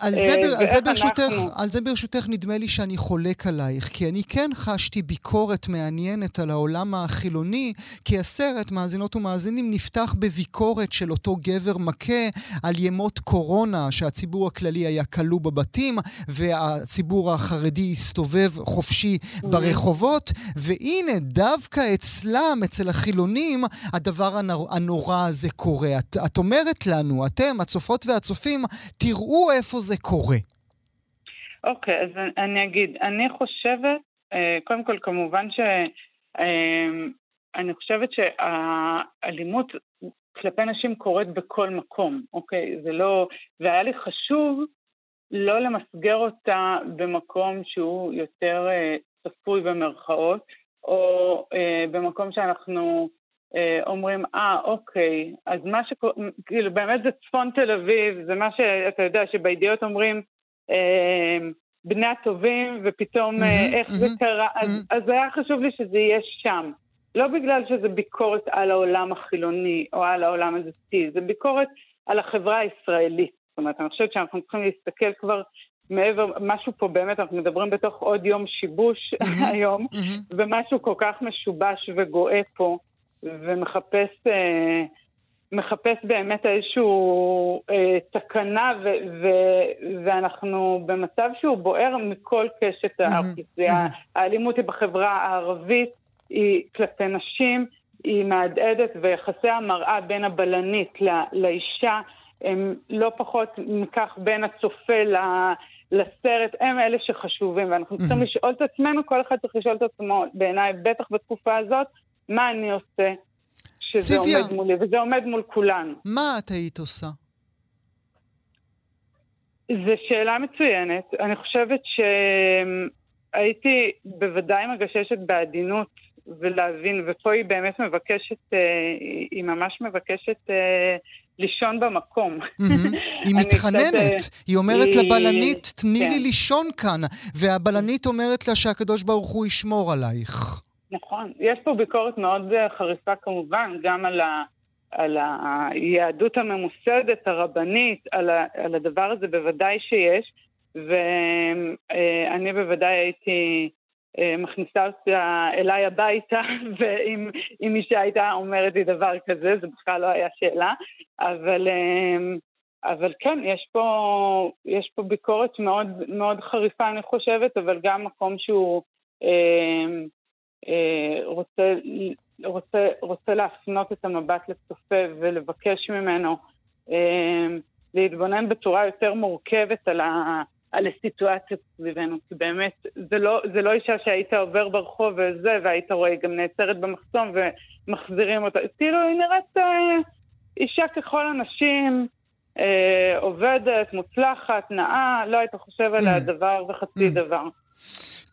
על זה, אה, על, זה ברשותך, אנחנו... על זה ברשותך נדמה לי שאני חולק עלייך, כי אני כן חשתי ביקורת מעניינת על העולם החילוני, כי הסרט, מאזינות ומאזינים, נפתח בביקורת של אותו גבר מכה על ימות קורונה, שהציבור הכללי היה כלוא בבתים, והציבור החרדי הסתובב חופשי mm-hmm. ברחובות, והנה, דווקא אצלם, אצל החילונים, הדבר הנורא הזה קורה. את, את אומרת לנו, אתם, הצופות והצופים, נוספים, תראו איפה זה קורה. אוקיי, okay, אז אני אגיד, אני חושבת, אה, קודם כל, כמובן ש... אה, אני חושבת שהאלימות כלפי נשים קורית בכל מקום, אוקיי? זה לא... והיה לי חשוב לא למסגר אותה במקום שהוא יותר אה, צפוי במרכאות, או במקום שאנחנו אומרים, אה, אוקיי, אז מה שקורה, כאילו באמת זה צפון תל אביב, זה מה שאתה יודע, שבידיעות אומרים, אה, בני הטובים, ופתאום mm-hmm, איך mm-hmm, זה קרה, mm-hmm. אז, אז היה חשוב לי שזה יהיה שם. לא בגלל שזה ביקורת על העולם החילוני או על העולם הדתי, זה ביקורת על החברה הישראלית. זאת אומרת, אני חושבת שאנחנו צריכים להסתכל כבר מעבר, משהו פה באמת, אנחנו מדברים בתוך עוד יום שיבוש היום. ומשהו כל כך משובש וגואה פה. ומחפש אה, מחפש באמת איזושהי אה, תקנה, ו, ו, ואנחנו במצב שהוא בוער מכל קשת האוכלוסייה. האלימות היא בחברה הערבית, היא כלפי נשים, היא מהדהדת, ויחסי המראה בין הבלנית לא, לאישה הם לא פחות מכך בין הצופה ל... לסרט, הם אלה שחשובים, ואנחנו צריכים לשאול את עצמנו, כל אחד צריך לשאול את עצמו, בעיניי, בטח בתקופה הזאת, מה אני עושה שזה ציביה. עומד מולי, וזה עומד מול כולנו. מה את היית עושה? זו שאלה מצוינת. אני חושבת שהייתי בוודאי מגששת בעדינות ולהבין, ופה היא באמת מבקשת, אה, היא ממש מבקשת אה, לישון במקום. היא מתחננת, היא אומרת לבלנית, תני לי כן. לישון כאן, והבלנית אומרת לה שהקדוש ברוך הוא ישמור עלייך. נכון. יש פה ביקורת מאוד אה, חריפה כמובן, גם על, ה, על היהדות הממוסדת, הרבנית, על, ה, על הדבר הזה בוודאי שיש, ואני בוודאי הייתי אה, מכניסה אותה אליי הביתה, ואם אישה הייתה אומרת לי דבר כזה, זה בכלל לא היה שאלה, אבל... אה, אבל כן, יש פה, יש פה ביקורת מאוד, מאוד חריפה, אני חושבת, אבל גם מקום שהוא אה, אה, רוצה, רוצה, רוצה להפנות את המבט לצופה ולבקש ממנו אה, להתבונן בצורה יותר מורכבת על, ה, על הסיטואציה סביבנו, כי באמת, זה לא, זה לא אישה שהיית עובר ברחוב וזה, והיית רואה, היא גם נעצרת במחסום ומחזירים אותה. כאילו, היא נראית אה, אישה ככל הנשים, אה, עובדת, מוצלחת, נאה, לא היית חושב עליה mm. דבר וחצי mm. דבר.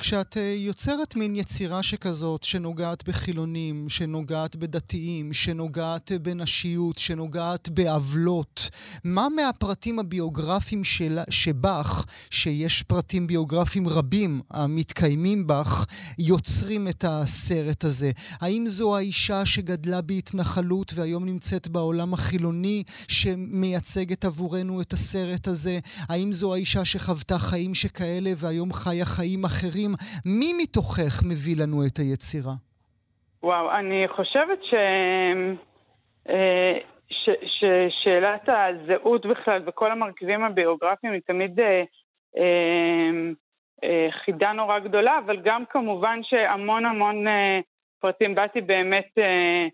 כשאת אה, יוצרת מין יצירה שכזאת, שנוגעת בחילונים, שנוגעת בדתיים, שנוגעת בנשיות, שנוגעת בעוולות, מה מהפרטים הביוגרפיים של, שבך, שיש פרטים ביוגרפיים רבים המתקיימים בך, יוצרים את הסרט הזה? האם זו האישה שגדלה בהתנחלות והיום נמצאת בעולם החילוני שמייצגת עבורנו את הסרט הזה? האם זו האישה שחוותה חיים שכאלה והיום חיה חיים אחרים? מי מתוכך מביא לנו את היצירה? וואו, אני חושבת ש... אה, ש... ששאלת הזהות בכלל וכל המרכיבים הביוגרפיים היא תמיד אה, אה, אה, חידה נורא גדולה, אבל גם כמובן שהמון המון אה, פרטים, באתי באמת אה,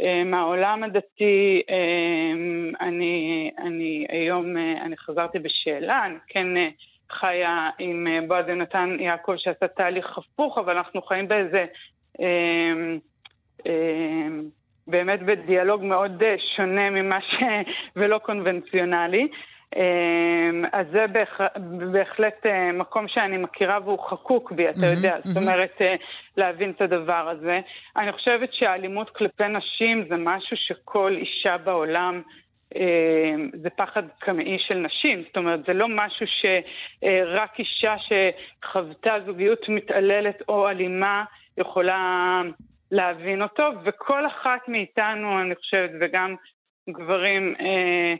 אה, מהעולם הדתי, אה, אני, אני היום, אה, אני חזרתי בשאלה, אני כן... אה, חיה עם אה, בועז יונתן יעקב שעשה תהליך הפוך, אבל אנחנו חיים באיזה... אה, אה, באמת בדיאלוג מאוד אה, שונה ממה ש... ולא קונבנציונלי. אה, אז זה בהח... בהחלט אה, מקום שאני מכירה והוא חקוק בי, אתה יודע, זאת אומרת, להבין את הדבר הזה. אני חושבת שהאלימות כלפי נשים זה משהו שכל אישה בעולם זה פחד קמאי של נשים, זאת אומרת, זה לא משהו שרק אישה שחוותה זוגיות מתעללת או אלימה יכולה להבין אותו, וכל אחת מאיתנו, אני חושבת, וגם גברים, אה,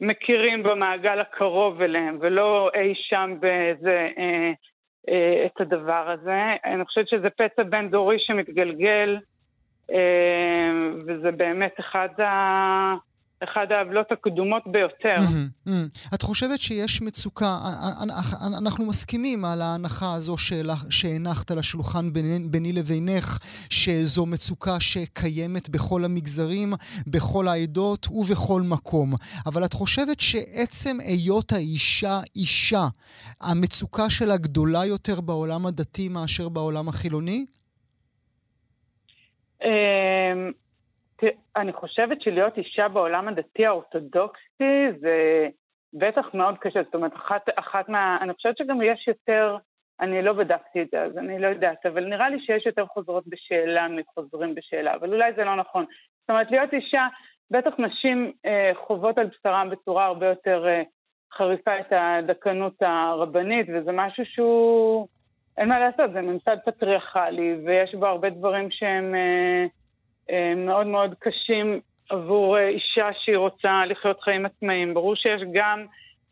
מכירים במעגל הקרוב אליהם, ולא אי שם באיזה, אה, אה, את הדבר הזה. אני חושבת שזה פצע בין דורי שמתגלגל, אה, וזה באמת אחד ה... אחד העוולות הקדומות ביותר. Mm-hmm, mm-hmm. את חושבת שיש מצוקה, אנחנו מסכימים על ההנחה הזו שהנחת על השולחן ביני, ביני לבינך, שזו מצוקה שקיימת בכל המגזרים, בכל העדות ובכל מקום. אבל את חושבת שעצם היות האישה אישה, המצוקה שלה גדולה יותר בעולם הדתי מאשר בעולם החילוני? אני חושבת שלהיות אישה בעולם הדתי האורתודוקסי זה בטח מאוד קשה. זאת אומרת, אחת, אחת מה... אני חושבת שגם יש יותר, אני לא בדקתי את זה, אז אני לא יודעת, אבל נראה לי שיש יותר חוזרות בשאלה מחוזרים בשאלה, אבל אולי זה לא נכון. זאת אומרת, להיות אישה, בטח נשים אה, חוות על בשרם בצורה הרבה יותר אה, חריפה את הדקנות הרבנית, וזה משהו שהוא... אין מה לעשות, זה ממסד פטריארכלי, ויש בו הרבה דברים שהם... אה, מאוד מאוד קשים עבור אה, אישה שהיא רוצה לחיות חיים עצמאיים. ברור שיש גם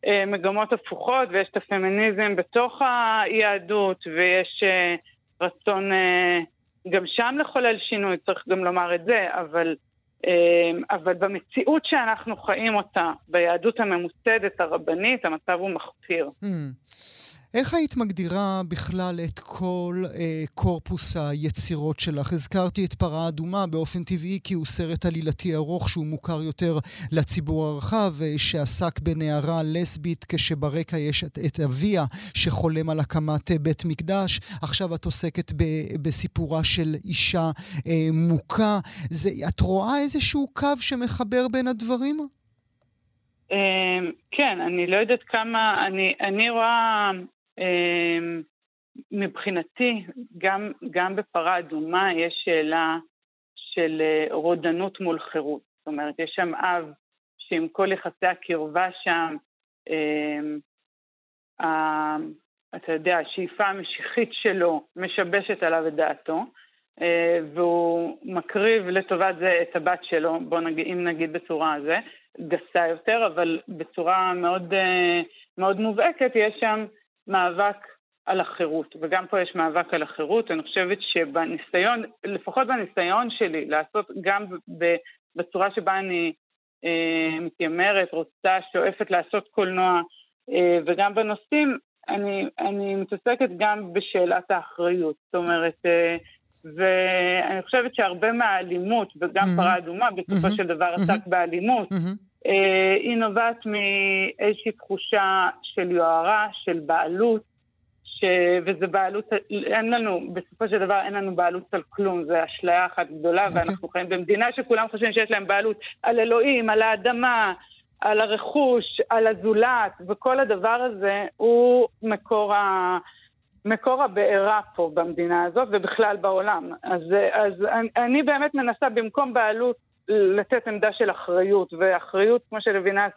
אה, מגמות הפוכות ויש את הפמיניזם בתוך היהדות ויש רצון גם שם לחולל שינוי, צריך גם לומר את זה, אבל, אבל במציאות שאנחנו חיים אותה, ביהדות הממוסדת הרבנית, המצב הוא מחפיר. Mm. איך היית מגדירה בכלל את כל אה, קורפוס היצירות שלך? הזכרתי את פרה אדומה באופן טבעי כי הוא סרט עלילתי ארוך שהוא מוכר יותר לציבור הרחב, אה, שעסק בנערה לסבית כשברקע יש את, את אביה שחולם על הקמת אה, בית מקדש. עכשיו את עוסקת ב, בסיפורה של אישה אה, מוכה. זה, את רואה איזשהו קו שמחבר בין הדברים? אמ, כן, אני לא יודעת כמה, אני, אני רואה מבחינתי, גם, גם בפרה אדומה יש שאלה של אה, רודנות מול חירות. זאת אומרת, יש שם אב שעם כל יחסי הקרבה שם, אמ, אתה יודע, השאיפה המשיחית שלו משבשת עליו את דעתו, אה, והוא מקריב לטובת זה את הבת שלו, בוא נגיד, אם נגיד בצורה הזו, גסה יותר, אבל בצורה מאוד, אה, מאוד מובהקת, יש שם מאבק על החירות, וגם פה יש מאבק על החירות. אני חושבת שבניסיון, לפחות בניסיון שלי, לעשות גם בצורה שבה אני אה, מתיימרת, רוצה, שואפת לעשות קולנוע, אה, וגם בנושאים, אני, אני מתעסקת גם בשאלת האחריות. זאת אומרת, אה, ואני חושבת שהרבה מהאלימות, וגם mm-hmm. פרה אדומה בסופו mm-hmm. של דבר עסק mm-hmm. באלימות, mm-hmm. אה, היא נובעת מאיזושהי תחושה של יוהרה, של בעלות, ש... וזה בעלות, אין לנו, בסופו של דבר אין לנו בעלות על כלום, זו אשליה אחת גדולה, okay. אוקיי. ואנחנו חיים במדינה שכולם חושבים שיש להם בעלות על אלוהים, על האדמה, על הרכוש, על הזולת, וכל הדבר הזה הוא מקור ה... מקור הבעירה פה במדינה הזאת ובכלל בעולם. אז, אז אני, אני באמת מנסה במקום בעלות לתת עמדה של אחריות, ואחריות, כמו שלוינס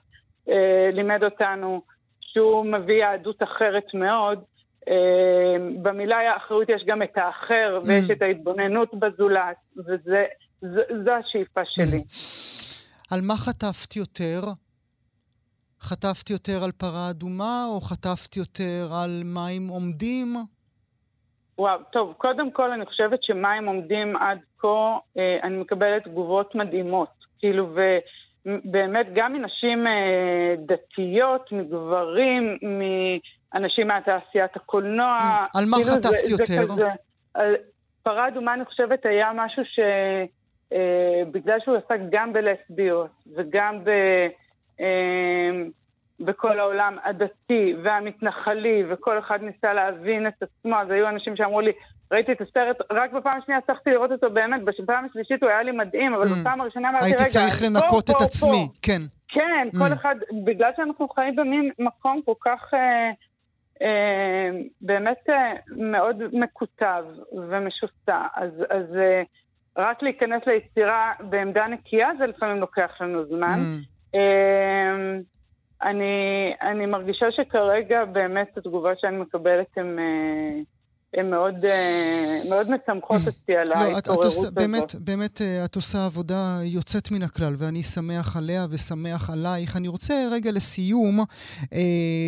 אה, לימד אותנו, שהוא מביא יהדות אחרת מאוד, אה, במילה אחריות יש גם את האחר, mm. ויש את ההתבוננות בזולת, וזו השאיפה שלי. על מה חטפת יותר? חטפת יותר על פרה אדומה, או חטפת יותר על מים עומדים? וואו, טוב, קודם כל אני חושבת שמים עומדים עד כה, אה, אני מקבלת תגובות מדהימות. כאילו, ובאמת גם מנשים אה, דתיות, מגברים, מאנשים מהתעשיית הקולנוע. Mm, על מה כאילו חטפת זה, יותר? זה כזה, על, פרה אדומה, אני חושבת, היה משהו שבגלל אה, שהוא עסק גם בלסביות וגם ב... אה, בכל העולם הדתי והמתנחלי, וכל אחד ניסה להבין את עצמו, אז היו אנשים שאמרו לי, ראיתי את הסרט, רק בפעם השנייה הצלחתי לראות אותו באמת, בפעם השלישית הוא היה לי מדהים, אבל mm. בפעם הראשונה אמרתי, רגע, הייתי צריך לנקות את עצמי, כן. כן, mm. כל אחד, בגלל שאנחנו חיים במין מקום כל כך... אה, אה, באמת אה, מאוד מקוטב ומשוסע, אז, אז אה, רק להיכנס ליצירה בעמדה נקייה זה לפעמים לוקח לנו זמן. Mm. אה, אני, אני מרגישה שכרגע באמת התגובות שאני מקבלת הן הן מאוד, אה, מאוד משמחות mm. אותי על ההתעוררות הזאת. באמת, באמת את עושה עבודה יוצאת מן הכלל, ואני שמח עליה ושמח עלייך. אני רוצה רגע לסיום, אה,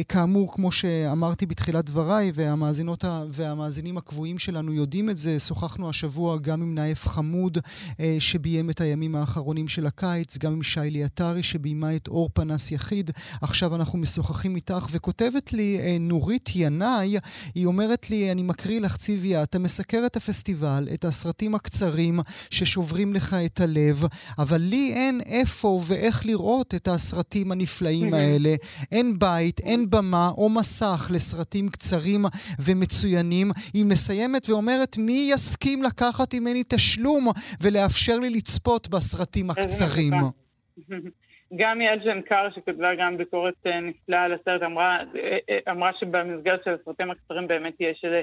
כאמור, כמו שאמרתי בתחילת דבריי, והמאזינות והמאזינים הקבועים שלנו יודעים את זה, שוחחנו השבוע גם עם נאיף חמוד, אה, שביים את הימים האחרונים של הקיץ, גם עם שיילי עטרי, שביימה את אור פנס יחיד. עכשיו אנחנו משוחחים איתך, וכותבת לי אה, נורית ינאי, היא אומרת לי, אני מקריא לך ציוויה, אתה מסקר את הפסטיבל, את הסרטים הקצרים ששוברים לך את הלב, אבל לי אין איפה ואיך לראות את הסרטים הנפלאים האלה. אין בית, אין במה או מסך לסרטים קצרים ומצוינים. היא מסיימת ואומרת, מי יסכים לקחת ממני תשלום ולאפשר לי לצפות בסרטים הקצרים? גם יעל ז'נקר, שכתבה גם ביקורת אה, נפלאה על הסרט, אמרה, אה, אה, אמרה שבמסגרת של הסרטים הקצרים באמת יש איזה,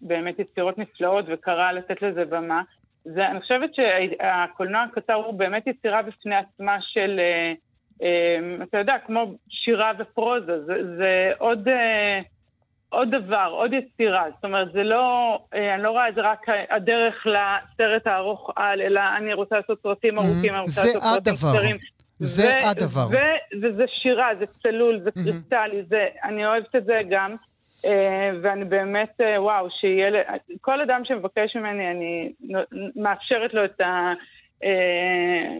באמת יצירות נפלאות וקרא לתת לזה במה. זה, אני חושבת שהקולנוע הקצר הוא באמת יצירה בפני עצמה של, אתה יודע, כמו שירה ופרוזה, זה, זה עוד... עוד דבר, עוד יצירה. זאת אומרת, זה לא, אה, אני לא רואה את זה רק הדרך לסרט הארוך על, אלא אני רוצה לעשות סרטים. ארוכים, אני רוצה לעשות סרטים קצרים. זה הדבר. וזה שירה, זה צלול, זה. קריסטלי, זה, אני אוהבת את זה גם. אה, ואני באמת, אה, וואו, שיהיה, כל אדם שמבקש ממני, אני מאפשרת לו את ה...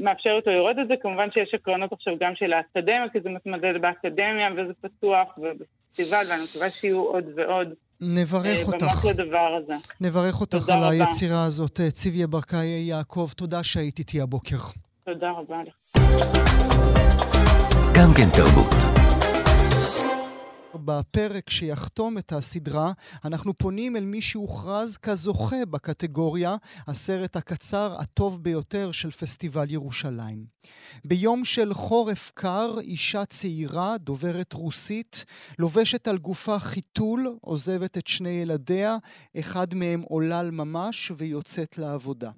מאפשרת לו לראות את זה. כמובן שיש עקרונות עכשיו גם של האקדמיה, כי זה מתמודד באקדמיה וזה פתוח, פסטיבל, ואני מקווה שיהיו עוד ועוד. נברך אה, אותך. לדבר הזה. נברך אותך על רבה. היצירה הזאת. אה, ציוויה ברקאי יעקב, תודה שהיית איתי הבוקר. תודה רבה לך. גם כן תרבות. בפרק שיחתום את הסדרה, אנחנו פונים אל מי שהוכרז כזוכה בקטגוריה הסרט הקצר הטוב ביותר של פסטיבל ירושלים. ביום של חורף קר, אישה צעירה, דוברת רוסית, לובשת על גופה חיתול, עוזבת את שני ילדיה, אחד מהם עולל ממש ויוצאת לעבודה.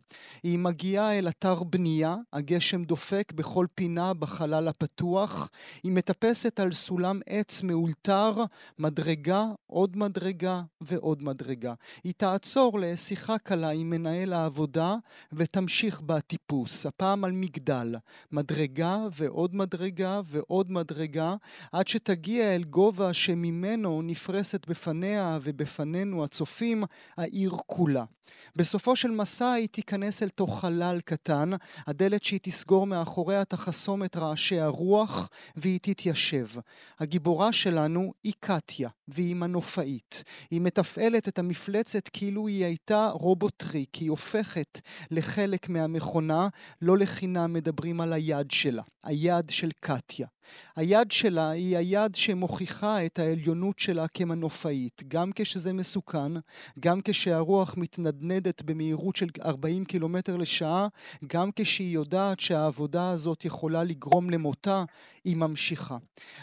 היא מגיעה אל אתר בנייה, הגשם דופק בכל פינה בחלל הפתוח, היא מטפסת על סולם עץ מאולתר ישר מדרגה, עוד מדרגה ועוד מדרגה. היא תעצור לשיחה קלה עם מנהל העבודה ותמשיך בטיפוס, הפעם על מגדל. מדרגה ועוד מדרגה ועוד מדרגה, עד שתגיע אל גובה שממנו נפרסת בפניה ובפנינו הצופים העיר כולה. בסופו של מסע היא תיכנס אל תוך חלל קטן, הדלת שהיא תסגור מאחוריה תחסום את רעשי הרוח והיא תתיישב. הגיבורה שלנו היא קטיה, והיא מנופאית. היא מתפעלת את המפלצת כאילו היא הייתה רובוטריק, היא הופכת לחלק מהמכונה, לא לחינם מדברים על היד שלה, היד של קטיה. היד שלה היא היד שמוכיחה את העליונות שלה כמנופאית, גם כשזה מסוכן, גם כשהרוח מתנדנדת במהירות של 40 קילומטר לשעה, גם כשהיא יודעת שהעבודה הזאת יכולה לגרום למותה, היא ממשיכה.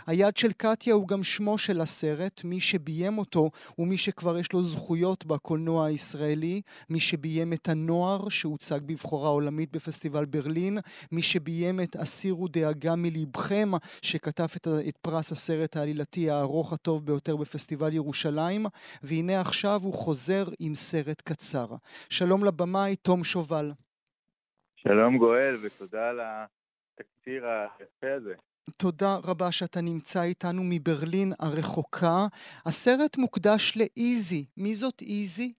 היד של קטיה הוא גם שמו של הסרט, מי שביים אותו הוא מי שכבר יש לו זכויות בקולנוע הישראלי, מי שביים את הנוער שהוצג בבחורה עולמית בפסטיבל ברלין, מי שביים את הסירו דאגה מליבכם שכתב את, את פרס הסרט העלילתי הארוך הטוב ביותר בפסטיבל ירושלים, והנה עכשיו הוא חוזר עם סרט קצר. שלום לבמאי, תום שובל. שלום גואל, ותודה על התקציר היפה הזה. תודה רבה שאתה נמצא איתנו מברלין הרחוקה. הסרט מוקדש לאיזי. מי זאת איזי?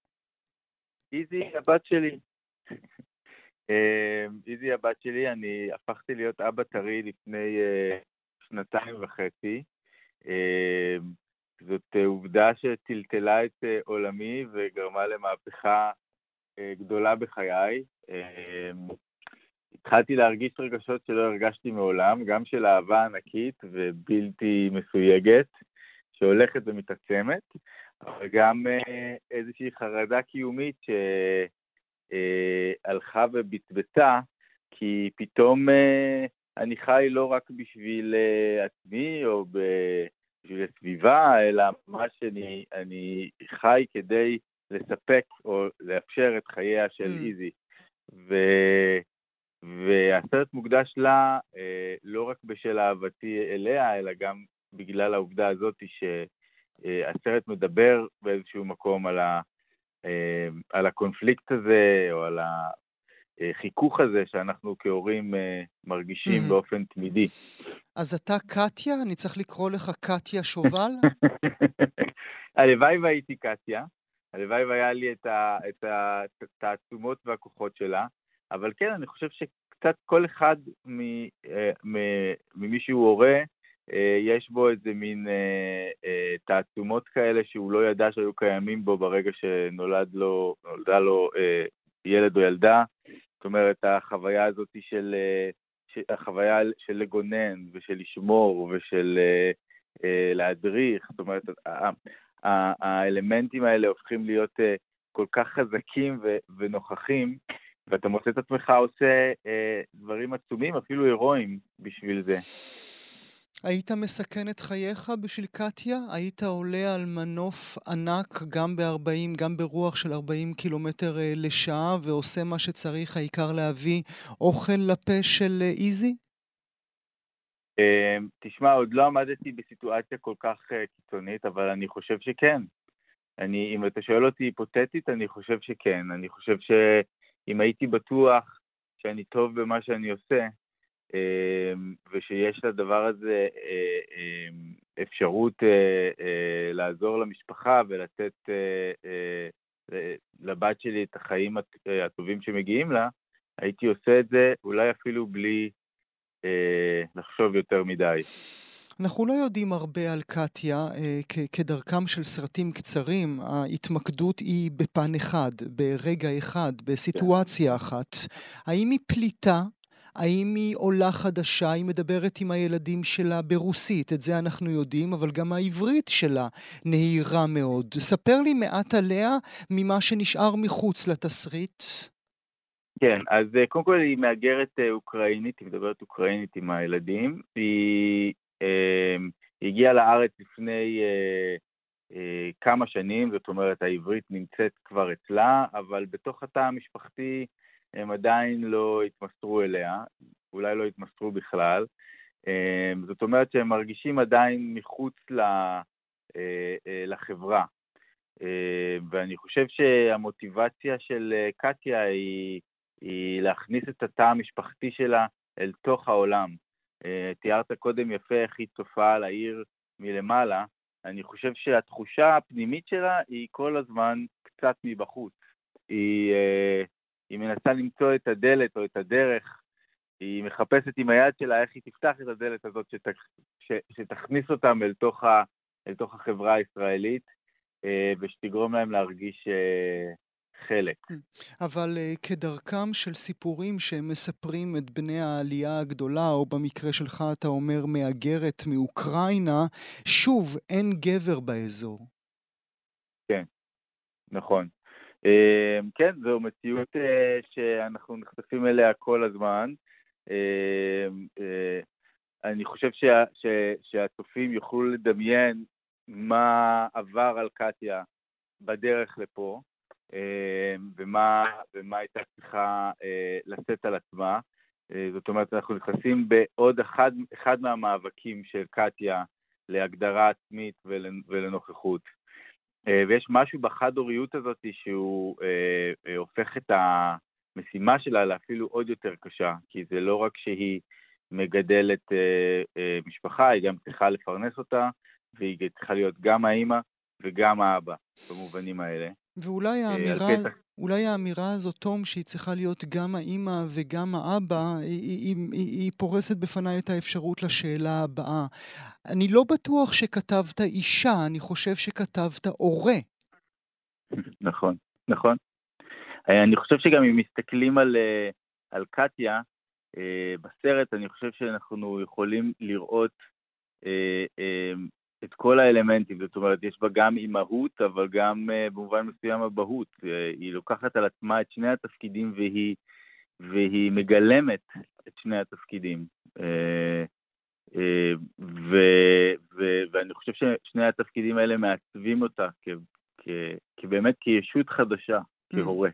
איזי הבת שלי. אה, איזי הבת שלי, אני הפכתי להיות אבא טרי לפני אה, שנתיים וחצי. אה, זאת עובדה שטלטלה את עולמי וגרמה למהפכה גדולה בחיי. התחלתי להרגיש רגשות שלא הרגשתי מעולם, גם של אהבה ענקית ובלתי מסויגת, שהולכת ומתעצמת, אבל גם אה, איזושהי חרדה קיומית שהלכה ובצבצה, כי פתאום אה, אני חי לא רק בשביל אה, עצמי או בשביל הסביבה, אלא ממש אני, אני חי כדי לספק או לאפשר את חייה של mm. איזי. ו... והסרט מוקדש לה אה, לא רק בשל אהבתי אליה, אלא גם בגלל העובדה הזאת הסרט מדבר באיזשהו מקום על, ה, על הקונפליקט הזה, או על החיכוך הזה שאנחנו כהורים מרגישים mm-hmm. באופן תמידי. אז אתה קטיה? אני צריך לקרוא לך קטיה שובל? הלוואי והייתי קטיה. הלוואי והיה לי את התעצומות והכוחות שלה, אבל כן, אני חושב שקצת כל אחד אה, ממי שהוא הורה, אה, יש בו איזה מין אה, תעצומות כאלה שהוא לא ידע שהיו קיימים בו ברגע שנולד לו, נולדה לו ילד או ילדה. זאת אומרת, החוויה הזאת של, החוויה של לגונן ושל לשמור ושל להדריך, זאת אומרת, האלמנטים האלה הופכים להיות כל כך חזקים ונוכחים, ואתה מוצא את עצמך עושה uh, דברים עצומים, אפילו הירואיים בשביל זה. היית מסכן את חייך בשביל קטיה? היית עולה על מנוף ענק גם ב-40, גם ברוח של 40 קילומטר uh, לשעה ועושה מה שצריך, העיקר להביא אוכל לפה של איזי? אמ, תשמע, עוד לא עמדתי בסיטואציה כל כך אה, קיצונית, אבל אני חושב שכן. אני, אם אתה שואל אותי היפותטית, אני חושב שכן. אני חושב שאם הייתי בטוח שאני טוב במה שאני עושה, אמ, ושיש לדבר הזה אה, אמ, אפשרות אה, לעזור למשפחה ולתת לבת שלי את החיים הטובים שמגיעים לה, הייתי עושה את זה אולי אפילו בלי אה, לחשוב יותר מדי. אנחנו לא יודעים הרבה על קטיה, אה, כדרכם של סרטים קצרים, ההתמקדות היא בפן אחד, ברגע אחד, בסיטואציה אחת. האם היא פליטה? האם היא עולה חדשה? היא מדברת עם הילדים שלה ברוסית, את זה אנחנו יודעים, אבל גם העברית שלה נהירה מאוד. ספר לי מעט עליה ממה שנשאר מחוץ לתסריט. כן, אז אה, קודם כל היא מהגרת אה, אוקראינית, היא מדברת אוקראינית עם הילדים. היא, היא הגיעה לארץ לפני אה, כמה שנים, זאת אומרת העברית נמצאת כבר אצלה, אבל בתוך התא המשפחתי הם עדיין לא התמסרו אליה, אולי לא התמסרו בכלל. אמ, זאת אומרת שהם מרגישים עדיין מחוץ לחברה. ואני חושב שהמוטיבציה של קטיה היא היא להכניס את התא המשפחתי שלה אל תוך העולם. אה, תיארת קודם יפה איך היא צופה על העיר מלמעלה. אני חושב שהתחושה הפנימית שלה היא כל הזמן קצת מבחוץ. היא, אה, היא מנסה למצוא את הדלת או את הדרך, היא מחפשת עם היד שלה איך היא תפתח את הדלת הזאת שתכ... ש... שתכניס אותם אל תוך, ה... אל תוך החברה הישראלית אה, ושתגרום להם להרגיש חלק. Mm. אבל uh, כדרכם של סיפורים שמספרים את בני העלייה הגדולה, או במקרה שלך אתה אומר מהגרת מאוקראינה, שוב, אין גבר באזור. כן, נכון. Uh, כן, זו מציאות uh, שאנחנו נחשפים אליה כל הזמן. Uh, uh, אני חושב שה, ש, שהצופים יוכלו לדמיין מה עבר על קטיה בדרך לפה. אמ, ומה, ומה הייתה צריכה אה, לשאת על עצמה. אה, זאת אומרת, אנחנו נכנסים בעוד אחד, אחד מהמאבקים של קטיה להגדרה עצמית ולנוכחות. אה, ויש משהו בחד-הוריות הזאת שהוא הופך את המשימה שלה לאפילו עוד יותר קשה, כי זה לא רק שהיא מגדלת משפחה, היא גם צריכה לפרנס אותה, והיא צריכה להיות גם האימא וגם האבא, במובנים האלה. ואולי אה, האמירה, אולי האמירה הזאת, תום, שהיא צריכה להיות גם האימא וגם האבא, היא, היא, היא, פורסת בפניי את האפשרות לשאלה הבאה. אני לא בטוח שכתבת אישה, אני חושב שכתבת הורה. נכון, נכון. אה, אני חושב שגם אם מסתכלים על, אה, על קטיה, בסרט, אני חושב שאנחנו יכולים לראות את כל האלמנטים, זאת אומרת, יש בה גם אימהות, אבל גם uh, במובן מסוים אבהות. Uh, היא לוקחת על עצמה את שני התפקידים והיא, והיא מגלמת את שני התפקידים. Uh, uh, ו, ו, ואני חושב ששני התפקידים האלה מעצבים אותה כ, כ, כבאמת כישות חדשה, כהורה.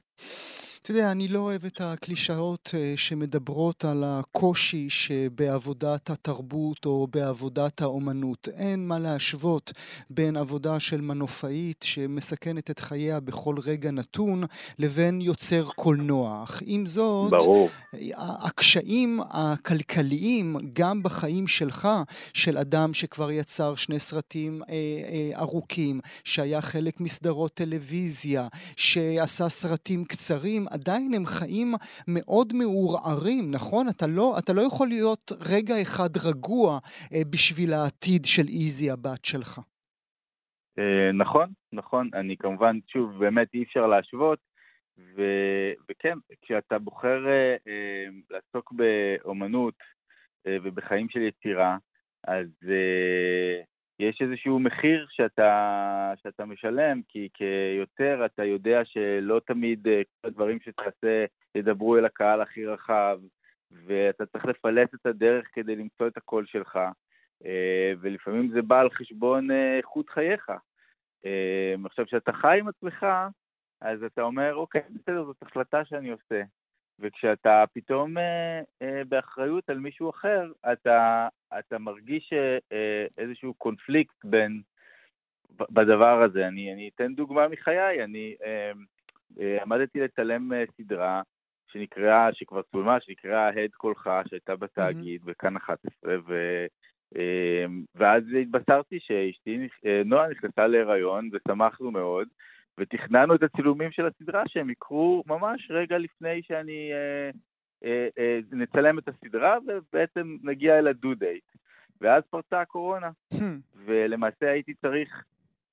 אתה יודע, אני לא אוהב את הקלישאות אה, שמדברות על הקושי שבעבודת התרבות או בעבודת האומנות. אין מה להשוות בין עבודה של מנופאית שמסכנת את חייה בכל רגע נתון, לבין יוצר קולנוע. אך עם זאת, ברור. הקשיים הכלכליים, גם בחיים שלך, של אדם שכבר יצר שני סרטים אה, אה, ארוכים, שהיה חלק מסדרות טלוויזיה, שעשה סרטים קצרים, עדיין הם חיים מאוד מעורערים, נכון? אתה לא, אתה לא יכול להיות רגע אחד רגוע אה, בשביל העתיד של איזי הבת שלך. אה, נכון, נכון. אני כמובן, שוב, באמת אי אפשר להשוות. ו, וכן, כשאתה בוחר אה, אה, לעסוק באומנות אה, ובחיים של יצירה, אז אה, יש איזשהו מחיר שאתה, שאתה משלם, כי כיותר אתה יודע שלא תמיד אה, כל הדברים שתעשה ידברו אל הקהל הכי רחב, ואתה צריך לפלט את הדרך כדי למצוא את הקול שלך, אה, ולפעמים זה בא על חשבון אה, איכות חייך. עכשיו, כשאתה חי עם עצמך, אז אתה אומר, אוקיי, בסדר, זאת החלטה שאני עושה. וכשאתה פתאום אה, אה, באחריות על מישהו אחר, אתה, אתה מרגיש אה, איזשהו קונפליקט בין, בדבר הזה. אני, אני אתן דוגמה מחיי, אני אה, אה, עמדתי לצלם אה, סדרה שנקראה, שכבר צולמה, שנקראה הד קולך, שהייתה בתאגיד, mm-hmm. בכאן 11, ו... אה, ואז התבשרתי שאשתי, אה, נועה, נכנסה להיריון, ושמחנו מאוד, ותכננו את הצילומים של הסדרה שהם יקרו ממש רגע לפני שאני אה, אה, אה, נצלם את הסדרה ובעצם נגיע אל הדו דייט. ואז פרצה הקורונה, hmm. ולמעשה הייתי צריך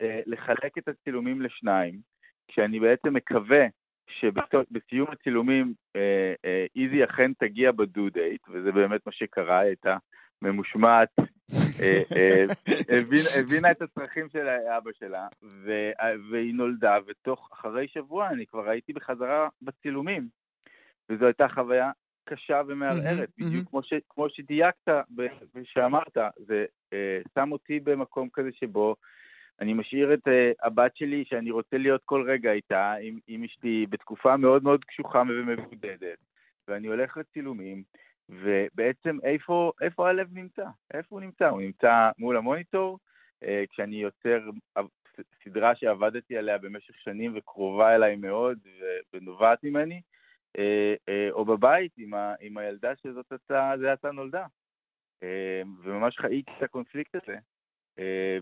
אה, לחלק את הצילומים לשניים, כשאני בעצם מקווה שבסיום הצילומים אה, אה, איזי אכן תגיע בדו דייט, וזה באמת מה שקרה, היא הייתה ממושמעת, אה, אה, הבינה את הצרכים של אבא שלה, והיא נולדה, ותוך, אחרי שבוע אני כבר הייתי בחזרה בצילומים, וזו הייתה חוויה קשה ומערערת, בדיוק כמו שדייקת ושאמרת, זה אה, שם אותי במקום כזה שבו אני משאיר את הבת שלי, שאני רוצה להיות כל רגע איתה, עם, עם אשתי, בתקופה מאוד מאוד קשוחה ומבודדת, ואני הולך לצילומים, ובעצם איפה, איפה הלב נמצא? איפה הוא נמצא? הוא נמצא מול המוניטור, אה, כשאני יוצר סדרה שעבדתי עליה במשך שנים וקרובה אליי מאוד ונובעת ממני, אה, אה, או בבית עם, ה, עם הילדה שזאת הצעה, זה הצעה נולדה. וממש חייתי את הקונפליקט הזה.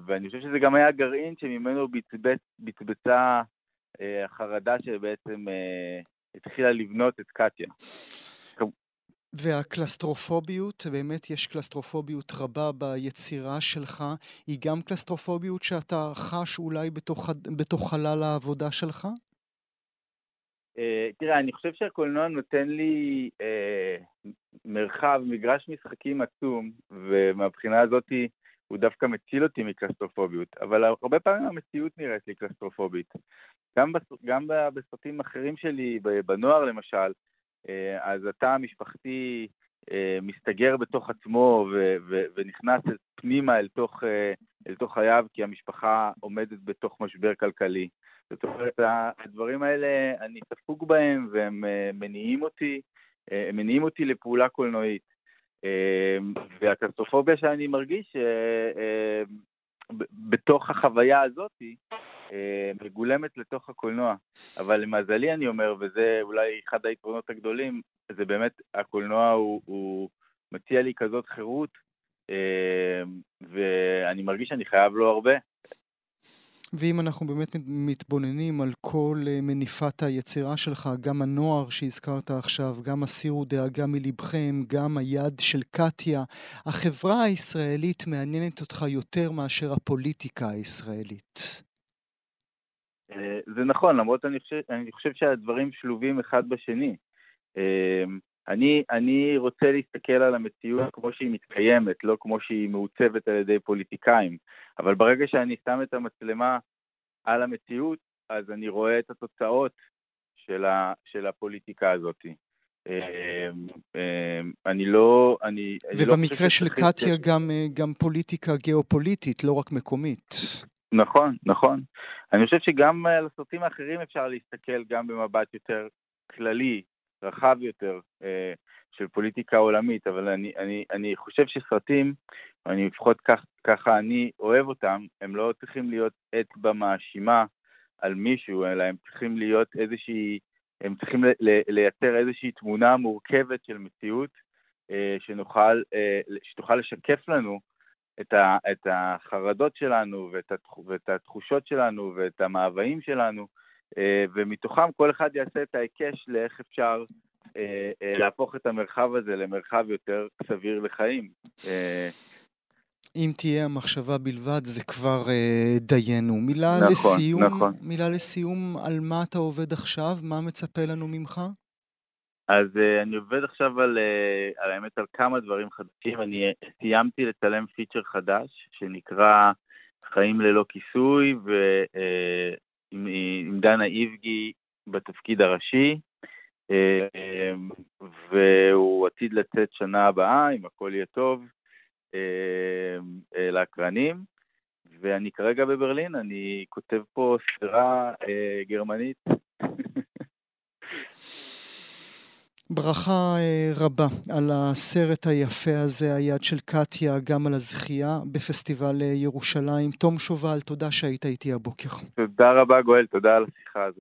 ואני חושב שזה גם היה הגרעין שממנו בצבצה החרדה שבעצם התחילה לבנות את קטיה. והקלסטרופוביות, באמת יש קלסטרופוביות רבה ביצירה שלך, היא גם קלסטרופוביות שאתה חש אולי בתוך, בתוך חלל העבודה שלך? Uh, תראה, אני חושב שהקולנוע נותן לי uh, מרחב, מגרש משחקים עצום, ומהבחינה הזאת הוא דווקא מציל אותי מקלסטרופוביות, אבל הרבה פעמים המציאות נראית לי קלסטרופובית. גם, בס... גם בסרטים אחרים שלי, בנוער למשל, אה, אז התא המשפחתי אה, מסתגר בתוך עצמו ו- ו- ונכנס פנימה אל תוך, אה, אל תוך חייו, כי המשפחה עומדת בתוך משבר כלכלי. זאת אומרת, הדברים האלה, אני ספוג בהם והם מניעים אותי, הם מניעים אותי לפעולה קולנועית. והקטסטרופוביה שאני מרגיש בתוך החוויה הזאת, אה, מגולמת לתוך הקולנוע. אבל למזלי אני אומר, וזה אולי אחד היתרונות הגדולים, זה באמת, הקולנוע הוא, הוא מציע לי כזאת חירות, אה, ואני מרגיש שאני חייב לו הרבה. ואם אנחנו באמת מתבוננים על כל אה, מניפת היצירה שלך, גם הנוער שהזכרת עכשיו, גם הסירו דאגה מלבכם, גם היד של קטיה, החברה הישראלית מעניינת אותך יותר מאשר הפוליטיקה הישראלית. אה, זה נכון, למרות אני חושב, אני חושב שהדברים שלובים אחד בשני. אה, אני, אני רוצה להסתכל על המציאות כמו שהיא מתקיימת, לא כמו שהיא מעוצבת על ידי פוליטיקאים. אבל ברגע שאני שם את המצלמה על המציאות, אז אני רואה את התוצאות של, ה, של הפוליטיקה הזאת. אה, אני לא, אני... ובמקרה לא של קטיה גם פוליטיקה גיאופוליטית, לא רק מקומית. נכון, נכון. אני חושב שגם על הסרטים האחרים אפשר להסתכל גם במבט יותר כללי, רחב יותר, של פוליטיקה עולמית, אבל אני, אני, אני חושב שסרטים, אני לפחות כך, ככה אני אוהב אותם, הם לא צריכים להיות אצבע מאשימה על מישהו, אלא הם צריכים להיות איזושהי, הם צריכים לייצר איזושהי תמונה מורכבת של מציאות, אה, שנוכל, אה, שתוכל לשקף לנו את, ה, את החרדות שלנו ואת, התח, ואת התחושות שלנו ואת המאוויים שלנו, אה, ומתוכם כל אחד יעשה את ההיקש לאיך אפשר להפוך את המרחב הזה למרחב יותר סביר לחיים. אם תהיה המחשבה בלבד, זה כבר אה, דיינו. מילה נכון, לסיום, נכון. מילה לסיום, על מה אתה עובד עכשיו? מה מצפה לנו ממך? אז uh, אני עובד עכשיו על, uh, על האמת על כמה דברים חדשים. אני סיימתי לצלם פיצ'ר חדש שנקרא חיים ללא כיסוי, ועם uh, דנה איבגי בתפקיד הראשי, uh, והוא עתיד לצאת שנה הבאה, אם הכל יהיה טוב. אה, לאקרנים, ואני כרגע בברלין, אני כותב פה סדרה אה, גרמנית. ברכה אה, רבה על הסרט היפה הזה, היד של קטיה, גם על הזכייה בפסטיבל ירושלים. תום שובל, תודה שהיית איתי הבוקר. תודה רבה, גואל, תודה על השיחה הזאת.